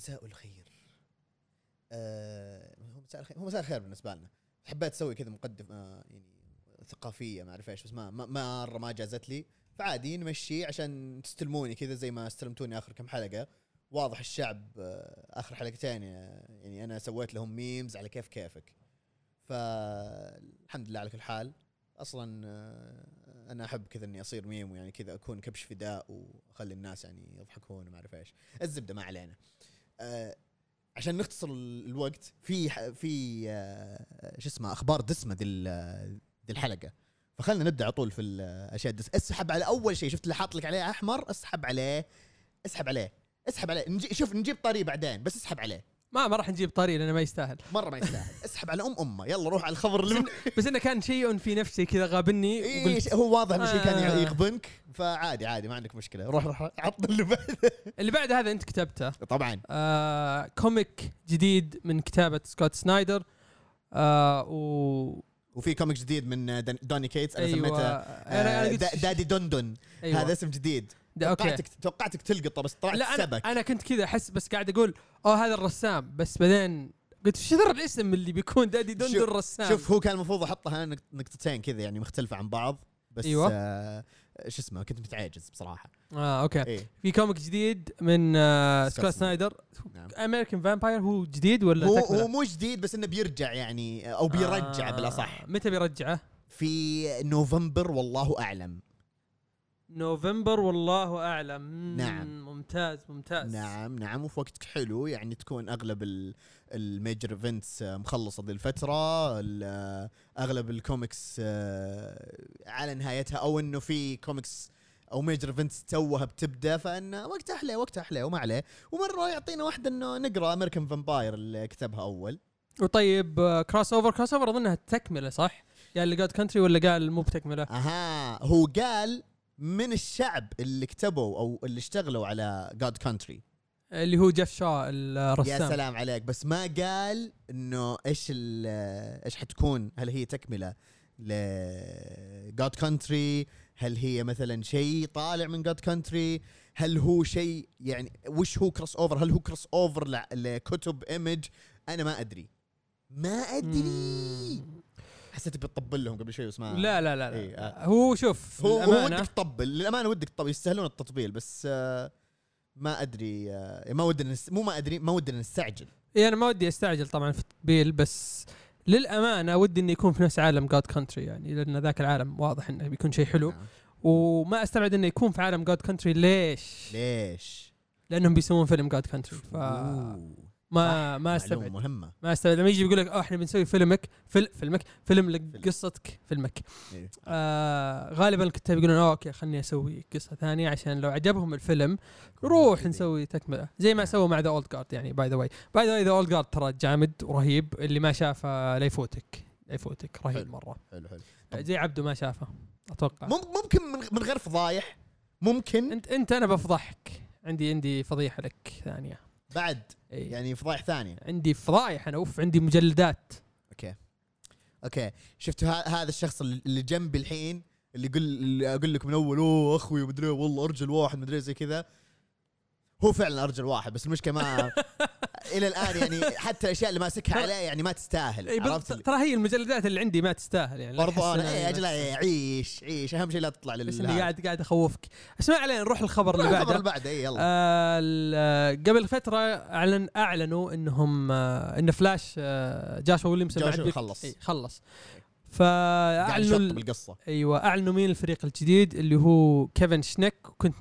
مساء الخير. آه هو مساء الخير هو مساء الخير بالنسبة لنا. حبيت أسوي كذا مقدمه آه يعني ثقافية ما أعرف إيش بس ما ما- مرة ما جازت لي. فعادي نمشي عشان تستلموني كذا زي ما استلمتوني آخر كم حلقة. واضح الشعب آه، آخر حلقتين آه، يعني أنا سويت لهم memes على كيف كيفك. فالحمد لله على كل حال. أصلا آه، أنا أحب كذا إني أصير ميم ويعني كذا أكون كبش فداء وأخلي الناس يعني يضحكون وما أعرف إيش. الزبدة ما علينا. آه، عشان نختصر ال- الوقت في في آه، شو اسمه أخبار دسمة ذي ذي الحلقة. فخلنا نبدأ على طول في الاشياء الدس اسحب على أول شيء شفت اللي حاط لك عليه أحمر؟ اسحب عليه اسحب عليه اسحب عليه. نجي شوف نجيب طريق بعدين بس اسحب عليه. ما ما راح نجيب طريق لأنه ما يستاهل. مرة ما يستاهل. اسحب على أم أمه. يلا روح على الخبر اللي بس إنه كان شيء في نفسي كذا غابني إيه وقلت هو واضح إنه شيء كان آه. يغبنك. فعادي عادي ما عندك مشكلة. روح روح عط اللي بعده. اللي بعد هذا أنت كتبته. طبعا. آه كوميك جديد من كتابة سكوت سنايدر. آه و وفي comic جديد من دوني كيتس. أنا أيوه. سميته آه، دادي دندن. أيوة. هذا اسم جديد. توقعتك توقعتك تلقطه بس طلعت لا أنا سبك. أنا كنت كذا أحس بس قاعد أقول أوه هذا الرسام. بس بعدين قلت إيش ذا الاسم اللي بيكون دادي دندن الرسام. شوف هو كان المفروض أحطها نق- نقطتين كذا يعني مختلفة عن بعض. بس أيوة. آه شو اسمه كنت متعاجز بصراحة. آه أوكي. إيه. في comic جديد من آه سكوت سكوت سنايدر نعم. American Vampire هو جديد ولا هو تكملة؟ هو مو جديد بس إنه بيرجع يعني أو بيرجع آه، بالأصح. متى بيرجعه؟ في نوفمبر والله أعلم. نوفمبر والله أعلم نعم. ممتاز ممتاز نعم نعم وفي وقت حلو يعني تكون أغلب ال- ال major events مخلصة ذي الفترة ال- أغلب الكوميكس آه، على نهايتها أو إنه في كوميكس أو major events توها بتبدأ فإن وقت أحلى وقت أحلى وما عليه ومرة يعطينا واحدة إنه نقرأ American Vampire اللي كتبها أول وطيب آه، Crossover Crossover أظنها تكملة صح؟ قال اللي God Country ولا قال مو بتكملة؟ أها هو قال من الشعب اللي كتبوا أو اللي اشتغلوا على God Country اللي هو جيف شا الرسام. يا سلام عليك. بس ما قال إنه إيش ال- إيش حتكون؟ هل هي تكملة ل God Country هل هي مثلا شيء طالع من God Country هل هو شيء يعني وش هو Crossover هل هو Crossover ل- لكتب Image أنا ما أدري. ما أدري. حسيت بتطبل لهم قبل شوي بس ما لا لا لا, لا. إيه، آه. هو شوف هو هو ودك تطبل للأمانة ودك تطبل يستاهلون التطبيل بس آه، ما أدري آه، ما ودنا نس- مو ما أدري ما ودنا نستعجل إيه أنا ما ودي أستعجل طبعا في التطبيل بس للأمانة ودي انه يكون في نفس عالم God Country يعني لأن ذاك العالم واضح إنه بيكون شيء حلو نعم. وما أستبعد إنه يكون في عالم God Country ليش؟ ليش؟ لأنهم بيسوون فيلم God Country فما أوه، ما معلومة استبعد. مهمة. ما استبعد. لما يجي بيقول لك آه إحنا بنسوي فيلمك فيل فيلمك فيلم لقصتك فيلمك. إيه. آه غالبا الكتاب يقولون آه أوكي خلني أسوي قصة ثانية عشان لو عجبهم الفيلم نروح نسوي تكملة. زي ما سووا مع The Old Guard يعني by the way by the way The Old Guard ترى جامد ورهيب اللي ما شافه لا يفوتك. لا يفوتك رهيب حلو. مرة. حلو حلو. طب. زي عبده ما شافه أتوقع. مم- ممكن من غير فضايح. ممكن. انت أنت أنا بفضحك. عندي عندي فضيحة لك ثانية. بعد أي. يعني فضايح ثانية. عندي فضايح أنا أوف عندي مجلدات. أوكي. أوكي. شفتوا هذا الشخص اللي جنبي الحين اللي يقول اللي أقول لك من أول أوه أخوي مدري إيه، والله أرجل واحد مدري زي كذا. هو فعلا أرجل واحد بس المشكلة ما إلى الآن يعني حتى الأشياء اللي ماسكها عليه يعني ما تستاهل إي عرفت؟ ترى هي المجلدات اللي عندي ما تستاهل يعني برضو أنا أنا- أجل إيه، عيش عيش. أهم شيء لا تطلع لل بس اني قاعد قاعد أخوفك. اسمع علينا نروح الخبر اللي الخبر بعده. اللي بعده اي يلا. آه ال- قبل فترة أعلن أعلنوا إنهم آه إن فلاش آه جاشوا ويليامسون جاشوا بعد- خلص. خلص. فاعلنوا يشطب ال- القصة. أيوه أعلنوا مين الفريق الجديد اللي هو كيفن شنيك. كنت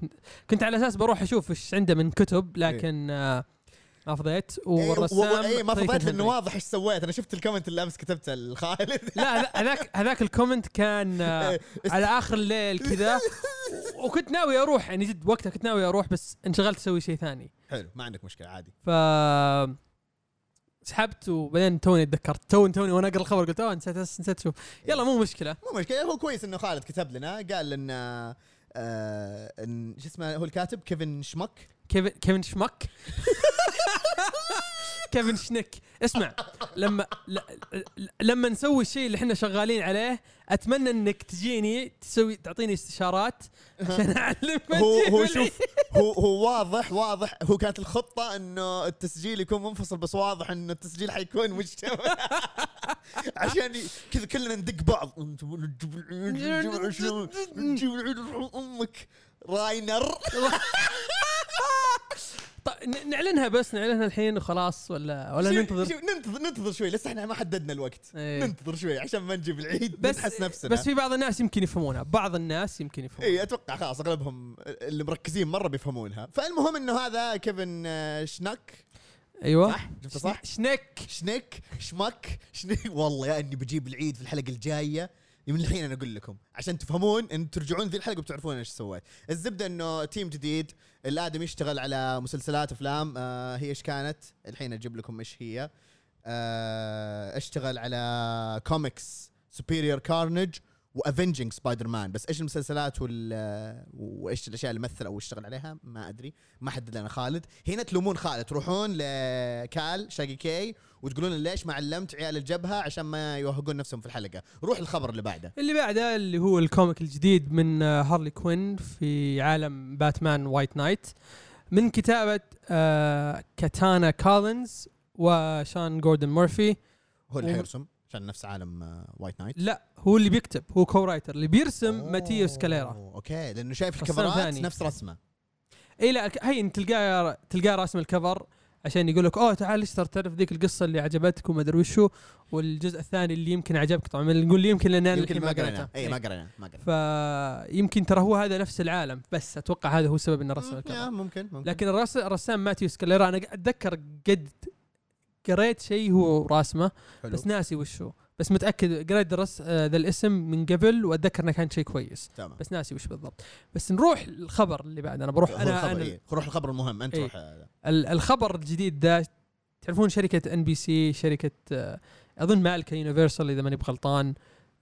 كنت على أساس بروح أشوف إيش عنده من كتب لكن آه ما فضيت والرسام اي ما فضيت لأنه. واضح إيش سويت؟ أنا شفت ال comment اللي أمس كتبته لخالد لا هذا- هذاك هذاك ال comment كان آه إيه، على آخر الليل كذا. وكنت ناوي أروح يعني جد وقتها كنت ناوي أروح بس انشغلت أسوي شيء ثاني. حلو ما عندك مشكلة عادي. ف سحبت وبعدين توني تذكرت. توني توني وأنا أقرأ الخبر قلت أوه نسيت نسيت أشوف يلا مو مشكلة. مو مشكلة. هو كويس إنه خالد كتب لنا قال لنا آه شو اسمه هو الكاتب كيفن شمك؟ كيفن كيفن شمك؟ كيفن شنيك. اسمع لما لما نسوي الشيء اللي إحنا شغالين عليه أتمنى إنك تجيني تسوي تعطيني استشارات عشان أعلم هو هو شوف هو هو واضح واضح. هو كانت الخطة إنه التسجيل يكون منفصل بس واضح انه التسجيل حيكون مجتمع. عشان كذا كلنا ندق بعض. نجيب العيد؟ نجيب العيد. أمك. راينر. نعلنها بس نعلنها الحين وخلاص ولا ولا شوف- ننتظر؟ شوف، ننتظر ننتظر شوي لسه إحنا ما حددنا الوقت. إيه. ننتظر شوي عشان ما نجيب العيد بس نحس نفسنا. بس في بعض الناس يمكن يفهمونها بعض الناس يمكن يفهمونها. اي أتوقع خلاص أغلبهم اللي مركزين مرة بيفهمونها. فالمهم إنه هذا كيفن آه، شناك. أيوه. صح؟ شفته صح؟ شنك شنك شمك شنك والله يا إني بجيب العيد في الحلقة الجاية. من الحين أنا أقول لكم عشان تفهمون إن ترجعون ذي الحلقة بتعرفون إيش سويت. الزبدة إنه team جديد الآدمي يشتغل على مسلسلات أفلام آه هي إيش كانت؟ الحين أجيب لكم إيش هي. آه اشتغل على comics Superior Carnage و Avenging Spider-Man بس إيش المسلسلات وال وإيش الأشياء اللي مثل أو اشتغل عليها؟ ما أدري. ما حدد لنا. خالد. هنا تلومون خالد. تروحون لكال شاقي كي وتقولون ليش ما علمت عيال الجبهة عشان ما يوهقون نفسهم في الحلقة. روح الخبر اللي بعده. اللي بعده اللي هو ال comic الجديد من Harley Quinn في عالم Batman White Knight. من كتابة آه Katana Collins و Sean Gordon Murphy. هو اللي حيرسم. عشان نفس عالم آه، White Knight لا هو اللي بيكتب هو co-writer اللي بيرسم Matteo Scalera أوه، okay لأنه شايف ال cover ات. نفس رسمه. اي لا هي انت تلقاه تلقاه راسم ال cover عشان يقول لك أوه تعال اشتر تعرف ذيك القصة اللي عجبتك وما أدري وشو؟ والجزء الثاني اللي يمكن عجبك. طبعا نقول يمكن لأن أنا يمكن الحين ما قريته. قرينا اي إيه. ما قرينا ما قرينا فيمكن ترى هو هذا نفس العالم بس أتوقع هذا هو السبب إنه رسم ال cover. ممكن ممكن. لكن الرس- الرسام Matteo Scalera أنا أتذكر قد قريت شيء هو راسمه حلو. بس ناسي وشو. بس متأكد قريت الرس آه، ذا الاسم من قبل وأتذكر إنه كان شيء كويس. تمام. بس ناسي وش بالضبط. بس نروح الخبر اللي بعد أنا بروح هو أنا, أنا إيه. روح الخبر المهم أنت إيه. الخبر الجديد ده تعرفون شركة NBC شركة آه، أظن مالكة Universal إذا ماني بغلطان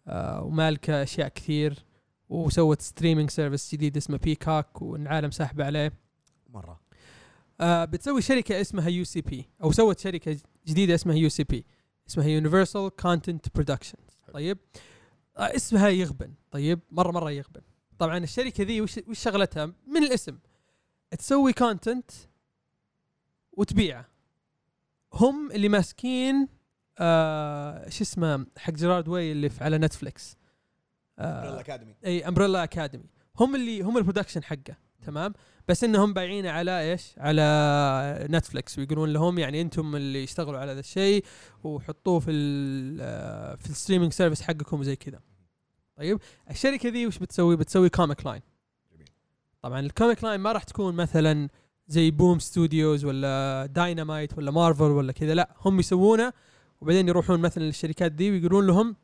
آه، ومالكة أشياء كثير وسوت streaming service جديد اسمه Peacock والعالم ساحبه عليه. مرة. آه بتسوي شركة اسمها UCP أو سوت شركة جديدة اسمها UCP اسمها Universal Content Production طيب؟ آه اسمها يغبن. طيب؟ مرة مرة يغبن. طبعا الشركة ذي وش وش شغلتها؟ من الاسم. تسوي content وتبيعه. هم اللي ماسكين آه شو اسمه حق Gerard Way اللي في على Netflix آه Academy إي Umbrella Academy هم اللي هم ال production حقه. تمام؟ بس إنهم بايعينه على إيش؟ على Netflix ويقولون لهم يعني أنتم اللي اشتغلوا على هذا الشيء وحطوه في ال آه، في ال streaming service حقكم وزي كذا. طيب الشركة ذي وش بتسوي؟ بتسوي comic line. طبعا ال comic line ما راح تكون مثلا زي Boom Studios ولا داينامايت ولا مارفل ولا كذا لا هم يسوونه وبعدين يروحون مثلا للشركات دي ويقولون لهم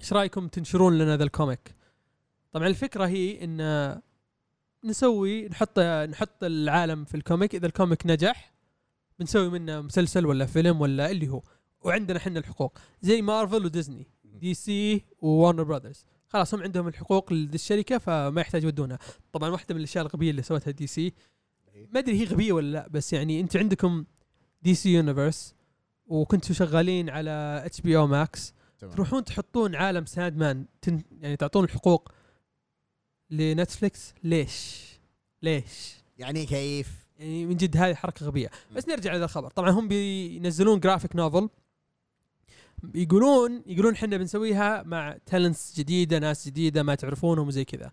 إيش رأيكم تنشرون لنا ذا ال comic طبعا الفكرة هي إن نسوي نحط نحط العالم في ال comic. إذا ال comic نجح بنسوي منه مسلسل ولا فيلم ولا اللي هو. وعندنا إحنا الحقوق. زي Marvel و Disney DC و Warner Brothers. خلاص هم عندهم الحقوق لذي الشركة فما يحتاج يودونها. طبعا واحدة من الأشياء الغبية اللي سوتها DC. ما أدري هي غبية ولا لا بس يعني أنتم عندكم DC Universe وكنتوا شغالين على HBO Max. تروحون تحطون عالم Sandman تن يعني تعطون الحقوق ل Netflix ليش؟ ليش؟ يعني كيف؟ يعني من جد هذه حركة غبية. بس نرجع لهذا الخبر. طبعا هم بينزلون graphic novel يقولون يقولون إحنا بنسويها مع talents جديدة ناس جديدة ما تعرفونهم وزي كذا.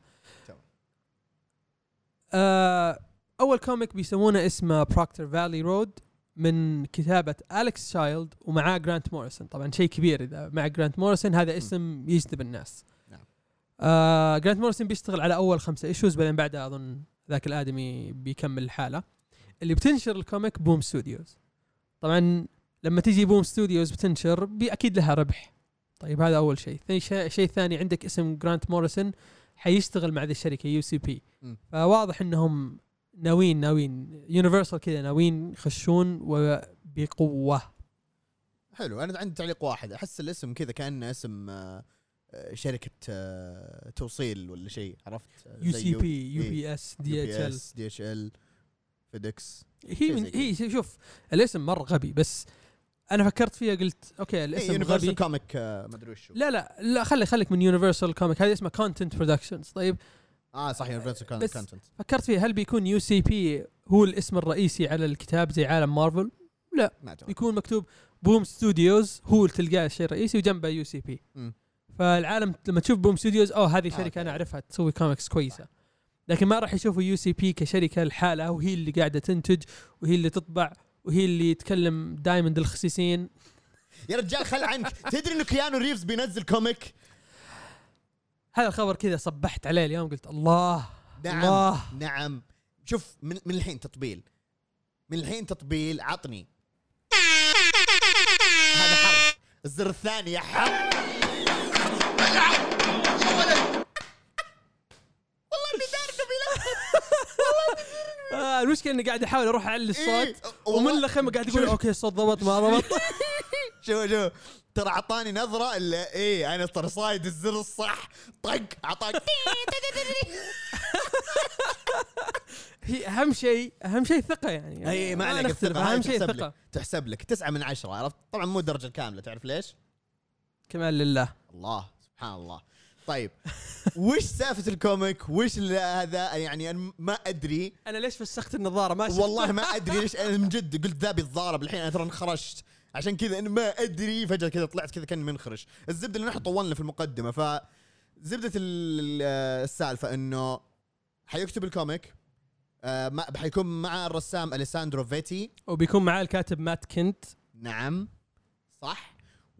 آه أول comic بيسمونه اسمه Proctor Valley Road من كتابة Alex Child ومعاه Grant Morrison طبعا شيء كبير إذا مع Grant Morrison هذا اسم يجذب الناس. آه Grant Morrison بيشتغل على أول خمسة issues بعدين بعدها أظن ذاك الآدمي بيكمل لحاله اللي بتنشر ال comic Boom Studios طبعا لما تيجي Boom Studios بتنشر أكيد لها ربح. طيب هذا أول شيء. ثاني شيء شيء ثاني عندك اسم Grant Morrison حيشتغل مع ذي الشركة UCP. فواضح إنهم ناويين ناويين Universal كذا ناويين يخشون وبقوة. حلو أنا عندي تعليق واحد. أحس الاسم كذا كأنه اسم آه، شركة آه، توصيل ولا شيء عرفت؟ آه، يو سي بي يو إيه. بي إس دي إتش إل. دي إتش إل فيدكس هي من هي شوف الاسم مرة غبي بس أنا فكرت فيها قلت okay الاسم Universal غبي. comic ما أدري وشو. لا لا لا خلي خليك من Universal comic هذه اسمها Content Productions طيب؟ آه صح Universal Content فكرت فيها هل بيكون UCP هو الاسم الرئيسي على الكتاب زي عالم مارفل؟ ما أتوقع. بيكون مكتوب Boom Studios هو تلقاه الشيء الرئيسي وجنبه UCP. فالعالم لما تشوف Boom Studios أوه هذه آه، شركة. أنا أعرفها تسوي كوميكس كويسة. لكن ما راح يشوفوا UCP كشركة لحالها وهي اللي قاعدة تنتج وهي اللي تطبع وهي اللي تكلم Diamond الخسيسين يا رجال خل عنك. تدري إنه Keanu Reeves بينزل comic هذا الخبر كذا صبحت عليه اليوم قلت الله نعم الله. نعم. شوف من, من الحين تطبيل. من الحين تطبيل عطني. هذا حرف. الزر الثاني يا حرف. المشكلة إني قاعد أحاول أروح أعلي الصوت إيه، ومن والله- الخيمه قاعد يقول أوكي الصوت ضبط ما ضبط. شوف شوف. ترى أعطاني نظرة إلا إيه أنا ترى صايد الزر الصح. طق أعطاك. هي أهم شيء أهم شيء ثقة يعني. اي ما عليك هاي أهم شيء ثقة. تحسب لك. تسعة من عشرة عرفت؟ طبعا مو الدرجة الكاملة تعرف ليش؟ كمال لله. الله سبحان الله. طيب. وش سالفة ال comic؟ وش هذا؟ يعني أنا ما أدري. أنا ليش فسخت النظارة؟ ما شفت والله ما أدري ليش. أنا من جد قلت ذا بيتضارب الحين أنا ترى انخرجت. عشان كذا أنا ما أدري. فجأة كذا طلعت كذا كأني منخرش الزبدة اللي نحن طولنا في المقدمة. ف زبدة ال- السالفة إنه حيكتب ال comic. آه ما حيكون مع الرسام Alessandro Vitti. وبيكون معاه الكاتب Matt Kindt. نعم. صح.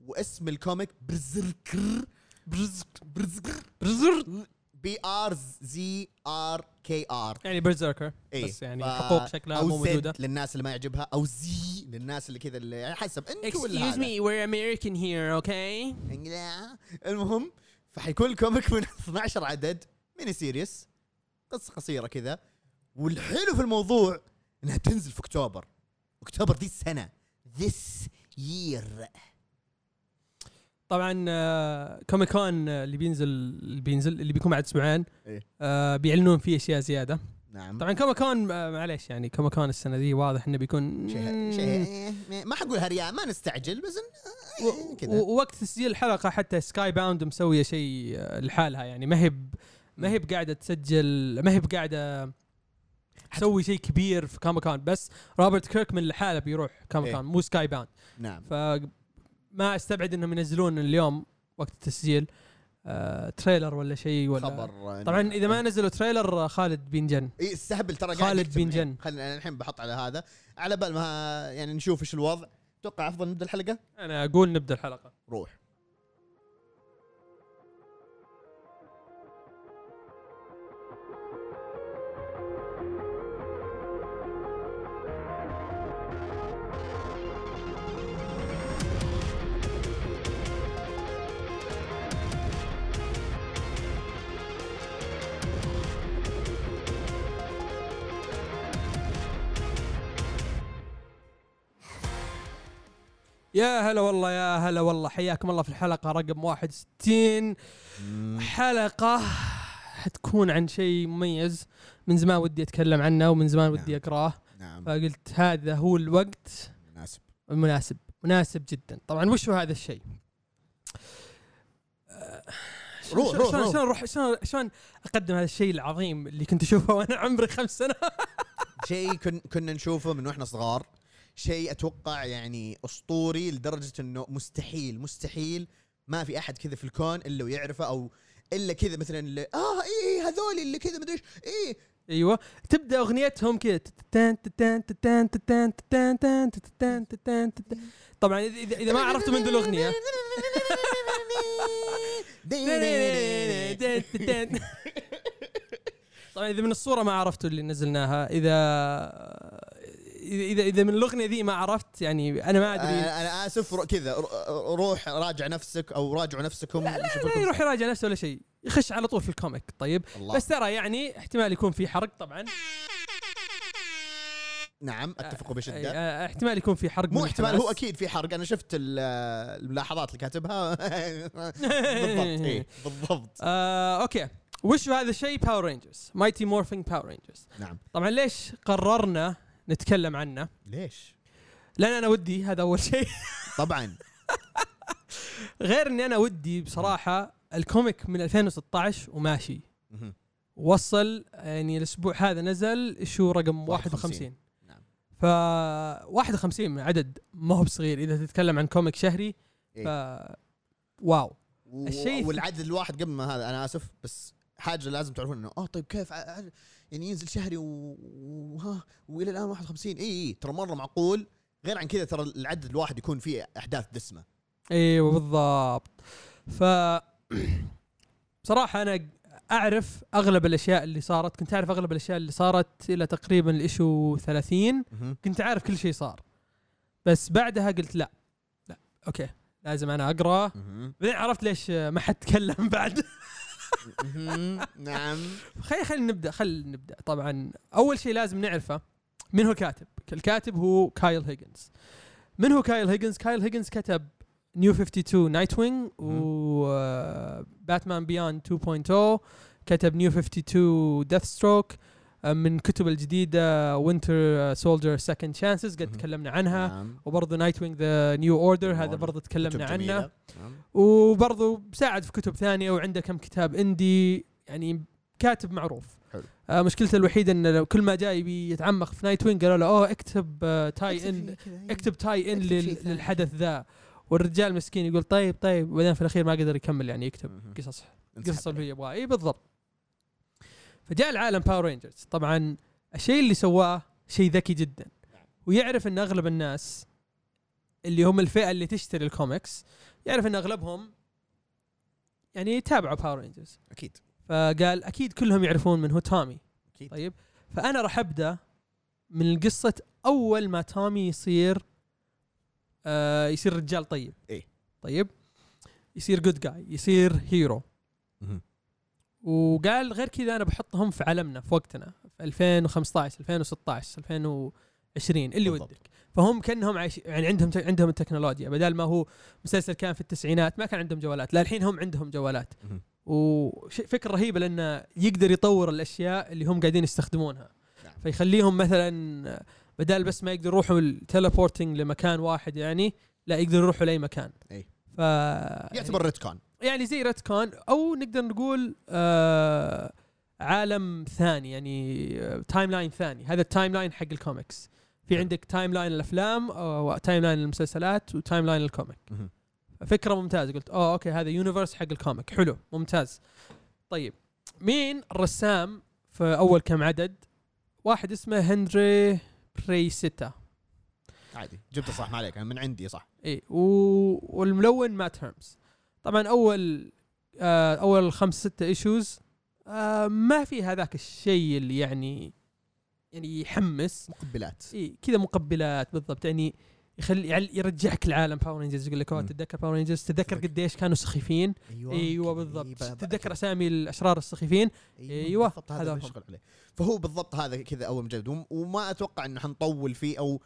واسم ال comic BRZRKR. BRZR. B R Z R K R. يعني BRZRKR. اي بس يعني حقوق شكلها أو مو موجودة. Zed للناس اللي ما يعجبها أو Zee للناس اللي كذا اللي يعني حسب انت ولا me we're American here okay لا. المهم فحيكون ال comic من 12 عدد mini series قصة قصيرة كذا. والحلو في الموضوع إنها تنزل في أكتوبر. أكتوبر دي السنة this year. طبعا آه، Comic-Con آه، اللي بينزل اللي بينزل اللي بيكون بعد أسبوعين إيه. آه بيعلنون فيه أشياء زيادة. نعم. طبعا Comic-Con آه معليش يعني Comic-Con السنة دي واضح إنه بيكون شيء شيء ما حقول هريان ما نستعجل بس إن- و- كذا. ووقت تسجيل الحلقة حتى سكاي باوند مسوية شيء آه، لحالها يعني. ما هي ما هي بقاعدة تسجل ما هي بقاعدة تسوي شيء كبير في كوميكون بس روبرت كيرك من لحاله بيروح كوميكون إيه. مو سكاي باوند نعم فما أستبعد إنهم ينزلون اليوم وقت التسجيل آه تريلر ولا شيء ولا خبر. طبعا إذا ما نزلوا تريلر آه، خالد بينجن إي السهبل ترى خالد يكتب بن الحين. جن. خلينا الحين بحط على هذا. على بال ما يعني نشوف إيش الوضع. أتوقع أفضل نبدأ الحلقة؟ أنا أقول نبدأ الحلقة. روح. يا هلا والله يا هلا والله. حياكم الله في الحلقة رقم 61 حلقة حتكون عن شيء مميز من زمان ودي أتكلم عنه ومن زمان ودي نعم. أقرأه. نعم. فقلت هذا هو الوقت. مناسب. المناسب مناسب جدا. طبعا وش هو هذا الشيء؟ آه، روح، شلون- روح، شلون. شلون أروح شلون شلون أقدم هذا الشيء العظيم اللي كنت أشوفه وأنا عمري خمس سنوات؟ شيء كن كنا نشوفه من وإحنا صغار. شيء أتوقع يعني أسطوري لدرجة إنه مستحيل مستحيل ما في أحد كذا في الكون إلا ويعرفه أو إلا كذا مثلا اللي آه إيه، اي هذول اللي كذا مدري إيش اي أيوه. تبدأ أغنيتهم كذا. طبعا إذا إذا ما عرفتوا من ذي الأغنية. طبعا إذا من الصورة ما عرفتوا اللي نزلناها إذا اذا إذا من الأغنية ذي ما عرفت يعني أنا ما أدري. أنا أنا آسف كذا رو- روح راجع نفسك أو راجعوا نفسكم لا لا, لا يروح يراجع نفسه ولا شيء. يخش على طول في ال comic طيب؟ الله. بس ترى يعني احتمال يكون في حرق طبعا. نعم أتفق بشدة. احتمال يكون في حرق مو احتمال. هو أكيد في حرق. أنا شفت ال- الملاحظات اللي كاتبها. بالضبط اي بالضبط. آه، okay. وش هذا الشيء؟ Power Rangers Mighty Morphin Power Rangers نعم. طبعا ليش قررنا نتكلم عنه ليش؟ لأن أنا ودي هذا أول شيء طبعا غير إني أنا ودي بصراحة ال comic من 2016 وماشي. وصل يعني الأسبوع هذا نزل issue رقم 51. 51 نعم. ف 51 من عدد ما هو بصغير إذا تتكلم عن comic شهري ف إيه. واو و- الشيء- والعدد الواحد قبل ما هذا أنا آسف بس حاجة لازم تعرفون إنه آه طيب كيف يعني ينزل شهري و- وها وإلى الآن 51 إي إي ترى مرة معقول. غير عن كذا ترى العدد الواحد يكون فيه أحداث دسمة. إيوه بالضبط. ف بصراحه أنا أعرف أغلب الأشياء اللي صارت. كنت أعرف أغلب الأشياء اللي صارت إلى تقريبا ال issue 30 كنت عارف كل شيء صار. بس بعدها قلت لا لا okay لازم أنا أقرأ. بعدين عرفت ليش ما حد تكلم بعد. نعم. خلي خلينا نبدا خلينا نبدأ. طبعا أول شيء لازم نعرفه من هو الكاتب. الكاتب هو كايل هيجنز. من هو كايل هيجنز؟ كايل هيجنز كتب New 52 Nightwing و Batman Beyond 2.0 كتب New 52 Deathstroke من كتب الجديدة Winter Soldier Second Chances قد. تكلمنا عنها نعم. وبرضه Nightwing The New Order New هذا Order. برضه كتب تكلمنا عنه جميلة. نعم. وبرضه ساعد في كتب ثانية وعنده كم كتاب indie يعني كاتب معروف حلو. آه مشكلته الوحيدة انه كل ما جاي يبي يتعمق في Nightwing قالوا له أوه اكتب آه tie-in اكتب tie-in اكتب. للحدث ذا والرجال مسكين يقول طيب طيب وبعدين في الأخير ما قدر يكمل يعني يكتب. قصص قصص اللي عليه. هو يبغاه اي بالضبط فجاء العالم Power Rangers طبعا الشيء اللي سواه شيء ذكي جدا. ويعرف إن أغلب الناس اللي هم الفئة اللي تشتري الكوميكس يعرف إن أغلبهم يعني يتابعوا Power Rangers أكيد. فقال أكيد كلهم يعرفون من هو تومي أكيد. طيب. فأنا راح أبدأ من القصة أول ما تومي يصير آه يصير رجال طيب. إيه. طيب. يصير جود جاي يصير هيرو. وقال غير كذا أنا بحطهم في عالمنا في وقتنا في 2015 2016 2020 اللي بالضبط. ودك فهم كأنهم عايش يعني عندهم عندهم التكنولوجيا بدل ما هو مسلسل كان في التسعينات ما كان عندهم جوالات لا الحين هم عندهم جوالات. وفكرة رهيبة لأنه يقدر يطور الأشياء اللي هم قاعدين يستخدمونها نعم. فيخليهم مثلا بدل بس ما يقدروا يروحوا ال teleporting لمكان واحد يعني لا يقدروا يروحوا لأي مكان أي. ف يعتبر retcon يعني زي retcon أو نقدر نقول آه عالم ثاني يعني آه، timeline ثاني. هذا ال timeline حق الكوميكس في. عندك timeline الأفلام و timeline المسلسلات وتايم لاين ال comic. فكرة ممتازة. قلت أوه okay هذا universe حق ال comic حلو ممتاز. طيب مين الرسام في أول كم عدد؟ واحد اسمه هندري براسيتيا. عادي جبته صح ما عليك من عندي صح. اي و... والملون مات هيرمز. طبعا أول آه أول خمس ستة issues آه ما في هذاك الشيء اللي يعني يعني يحمس. مقبلات. إي كذا مقبلات بالضبط. يعني يخلي يرجعك لعالم Power Rangers يقول لك أوه. تتذكر Power Rangers تتذكر. قديش كانوا سخيفين؟ أيوه أيوه بالضبط. تتذكر أسامي الأشرار السخيفين؟ أيوة، بالضبط. هذا. نشتغل عليه فهو بالضبط هذا كذا أول مجلد وم- وما أتوقع إنه حنطول فيه أو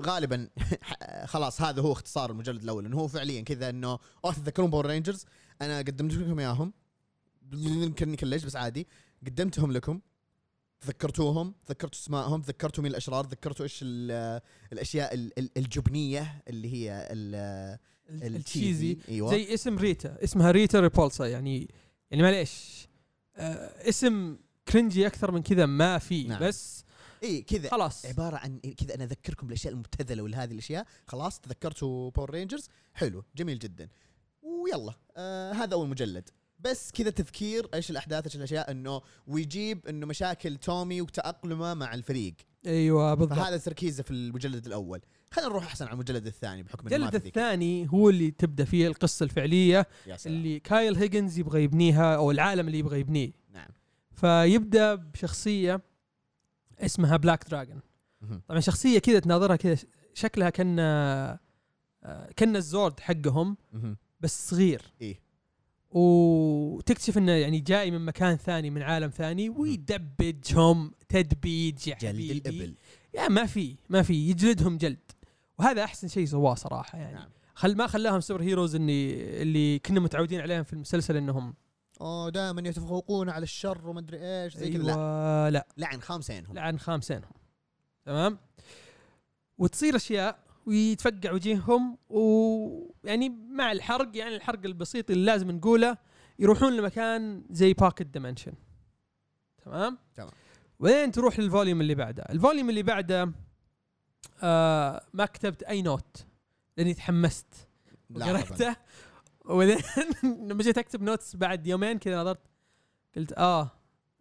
غالبا خلاص هذا هو اختصار المجلد الأول إنه هو فعليا كذا إنه اوه تتذكرون Power Rangers أنا قدمت لكم إياهم. يمكن كلش بس عادي. قدمتهم لكم تذكرتوهم تذكرتوا أسمائهم تذكرتوا مين الأشرار تذكرتوا إيش ال- الأشياء ال- ال- الجبنية اللي هي ال- ال cheesy. أيوه. زي اسم ريتا اسمها ريتا ريبولسا يعني يعني معليش. آه اسم cringy أكثر من كذا ما في نعم. بس إي كذا. خلاص. عبارة عن كذا أنا أذكركم بالأشياء المبتذلة وهذه الأشياء. خلاص تذكرتوا Power Rangers حلو جميل جدا. ويلا آه هذا أول مجلد. بس كذا تذكير إيش الأحداث إيش الأشياء؟ إنه ويجيب إنه مشاكل تومي وتأقلمه مع الفريق. أيوه بالضبط. فهذا تركيزه في المجلد الأول. خلينا نروح أحسن على المجلد الثاني بحكم ذيك. الثاني هو اللي تبدأ فيه القصة الفعلية اللي كايل هيجنز يبغى يبنيها أو العالم اللي يبغى يبنيه. نعم. فيبدأ بشخصية اسمها Black Dragon. طبعا شخصية كذا تناظرها كذا شكلها كأن كأن ال Zord حقهم. بس صغير. إيه. وتكتشف إنه يعني جاي من مكان ثاني من عالم ثاني ويدبجهم تدبيج يا جلد الإبل. يا ما في ما في يجلدهم جلد. وهذا أحسن شيء سواه صراحة يعني. نعم. خل ما خلاهم superheroes اني اللي كنا متعودين عليهم في المسلسل إنهم أوه دائما يتفوقون على الشر وما أدري إيش زي كذا. لا. أيوة لا. لعن خامسينهم. لعن خامسينهم. تمام؟ وتصير أشياء ويتفقع وجيههم ويعني مع الحرق يعني الحرق البسيط اللي لازم نقوله يروحون لمكان زي pocket dimension تمام؟ تمام. وين تروح لل volume اللي بعده؟ ال volume اللي بعده آه ما كتبت أي note لأني تحمست. قريته وبعدين لما جيت أكتب notes بعد يومين كذا نظرت قلت آه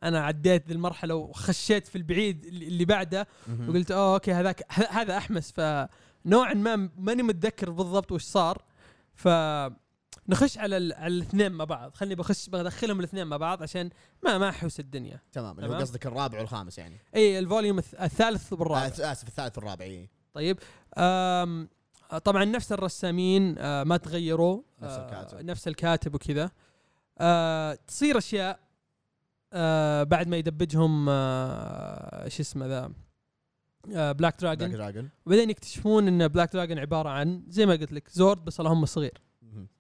أنا عديت ذي المرحلة وخشيت في البعيد اللي بعده. وقلت آه okay هذاك هذا أحمس. فنوعا ما ماني متذكر بالضبط وش صار. ف نخش على ال- على الاثنين مع بعض. خلني بخش بدخلهم الاثنين مع بعض عشان ما ما أحوس الدنيا. تمام اللي هو. قصدك الرابع والخامس يعني. اي ال volume الث- الثالث والرابع. آه، آسف الثالث والرابع اي طيب آم طبعا نفس الرسامين آه ما تغيروا نفس آه الكاتب. نفس الكاتب وكذا. آه تصير أشياء آه بعد ما يدبجهم آه شو اسمه ذا آه Black Dragon Dragon Dragon وبعدين يكتشفون إن Black Dragon عبارة عن زي ما قلت لك Zord بس اللهم صغير.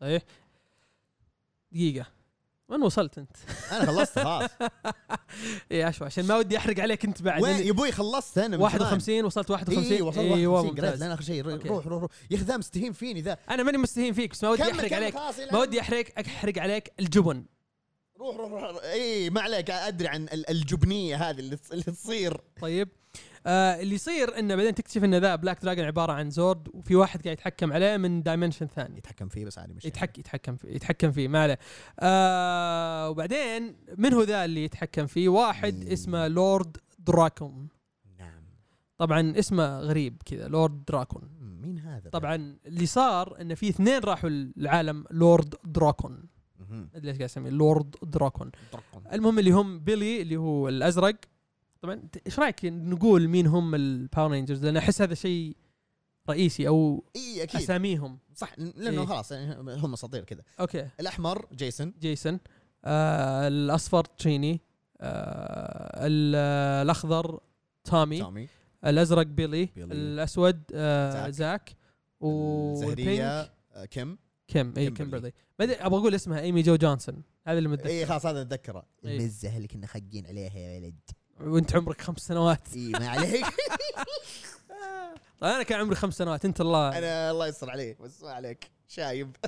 صحيح؟ دقيقة. وين وصلت أنت؟ أنا خلصت خلاص. اي اشوى عشان ما ودي أحرق عليك أنت بعد. وين؟ يا أبوي خلصت أنا من زمان. 51 وصلت 51 اي وصلت أيوه 51 قريت ممتاز. لين اخر شيء. روح روح روح. يا أخي ذا مستهين فيني ذا. أنا ماني مستهين فيك بس ما ودي أحرق عليك. ما ودي أحرق أحرق عليك الجبن. روح روح روح. اي ما عليك أدري عن ال- الجبنية هذه اللي تص- اللي تصير. طيب. آه اللي يصير انه بعدين تكتشف إن ذا Black Dragon عبارة عن Zord وفي واحد قاعد يتحكم عليه من dimension ثاني. يتحكم فيه بس عادي مش يتحك يتحكم فيه يتحكم فيه ما عليه. آه وبعدين من هو ذا اللي يتحكم فيه؟ واحد. اسمه Lord Drakkon نعم. طبعا اسمه غريب كذا Lord Drakkon مين هذا؟ طبعا اللي صار إن في اثنين راحوا العالم Lord Drakkon أدري ليش قاعد أسميه Lord Drakkon. المهم اللي هم بيلي اللي هو الأزرق. طبعا إيش رأيك نقول مين هم ال Power Rangers لأن أحس هذا شيء رئيسي أو إي أكيد. أساميهم. صح لأنه إيه. خلاص يعني هم أساطير كذا. okay. الأحمر جيسون جيسون آه الأصفر تريني آه ال- الأخضر تومي تومي الأزرق بيلي, بيلي. الأسود آه زاك. زاك وال pink آه، كيم كيم اي كيمبرلي. ما أدري أبغى أقول اسمها إيمي جو جونسون. هذا اللي متذكر اي خلاص هذا نتذكره إيه. المزة اللي كنا خاقين عليها يا ولد. وأنت عمرك خمس سنوات. اي ما عليك. طيب أنا كان عمري خمس سنوات أنت الله. أنا الله يستر عليك بس ما عليك. شايب.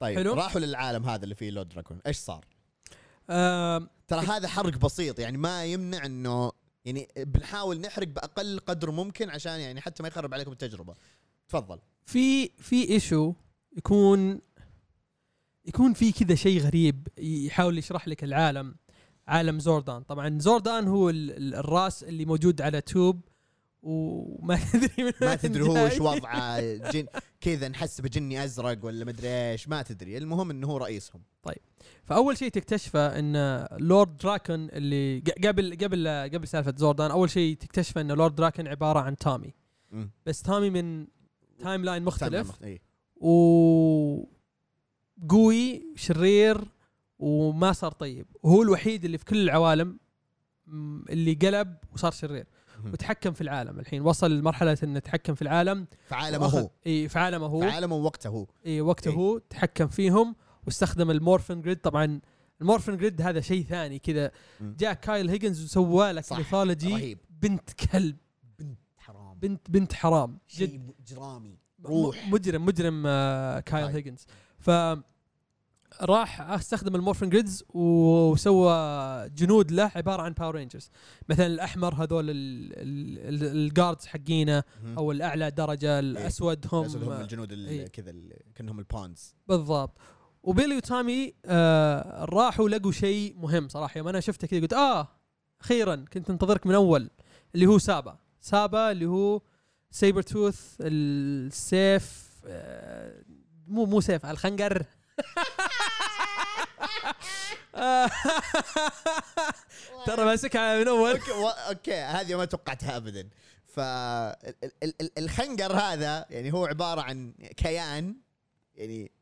طيب حلو. راحوا للعالم هذا اللي فيه Lord Drakkon. إيش صار؟ ترى هذا حرق بسيط يعني ما يمنع إنه يعني بنحاول نحرق بأقل قدر ممكن عشان يعني حتى ما يخرب عليكم التجربة. تفضل. في في issue يكون يكون في كذا شيء غريب يحاول يشرح لك العالم عالم زوردان. طبعا زوردان هو ال- ال- الرأس اللي موجود على tube وما تدري من ما تدري هو. إيش وضعه جن كذا نحسبه جني أزرق ولا مدري إيش ما تدري. المهم إنه هو رئيسهم. فأول شيء تكتشفه إن Lord Drakkon اللي قبل قبل قبل سالفة زوردان أول شيء تكتشفه إن Lord Drakkon عبارة عن تومي مم. بس تومي من timeline مختلف. تمام، إيه. و قوي شرير وما صار طيب. وهو الوحيد اللي في كل العوالم اللي قلب وصار شرير. وتحكم في العالم الحين. وصل لمرحلة إنه تحكم في العالم. في عالمه هو. اي في عالمه هو. في عالمه وقته هو. اي وقته إيه. هو. تحكم فيهم. واستخدم ال Morphin Grid طبعا ال Morphin Grid هذا شيء ثاني كذا. جاء كايل هيجنز وسوى لك mythology بنت كلب. بنت بنت حرام. شيء إجرامي. م- روح. مجرم مجرم آه كايل طيب. هيجنز. ف راح استخدم ال Morphin Grids وسوى جنود له عبارة عن Power Rangers مثلا الأحمر هذول ال- ال- ال- ال guards حقينه مهم. أو الأعلى درجة الأسود هم, أسود هم الجنود ال- إيه. كذا كأنهم ال pawns بالضبط. وبيلي وتومي آه راحوا لقوا شيء مهم صراحة. يوم أنا شفته كذا قلت آه أخيرا كنت انتظرك من أول. اللي هو سابا. سابا اللي هو saber tooth السيف آه مو مو سيف الخنجر. آه، ترى ماسكها من أول. okay هذه ما توقعتها ابدا. فالخنجر هذا يعني هو عبارة عن كيان يعني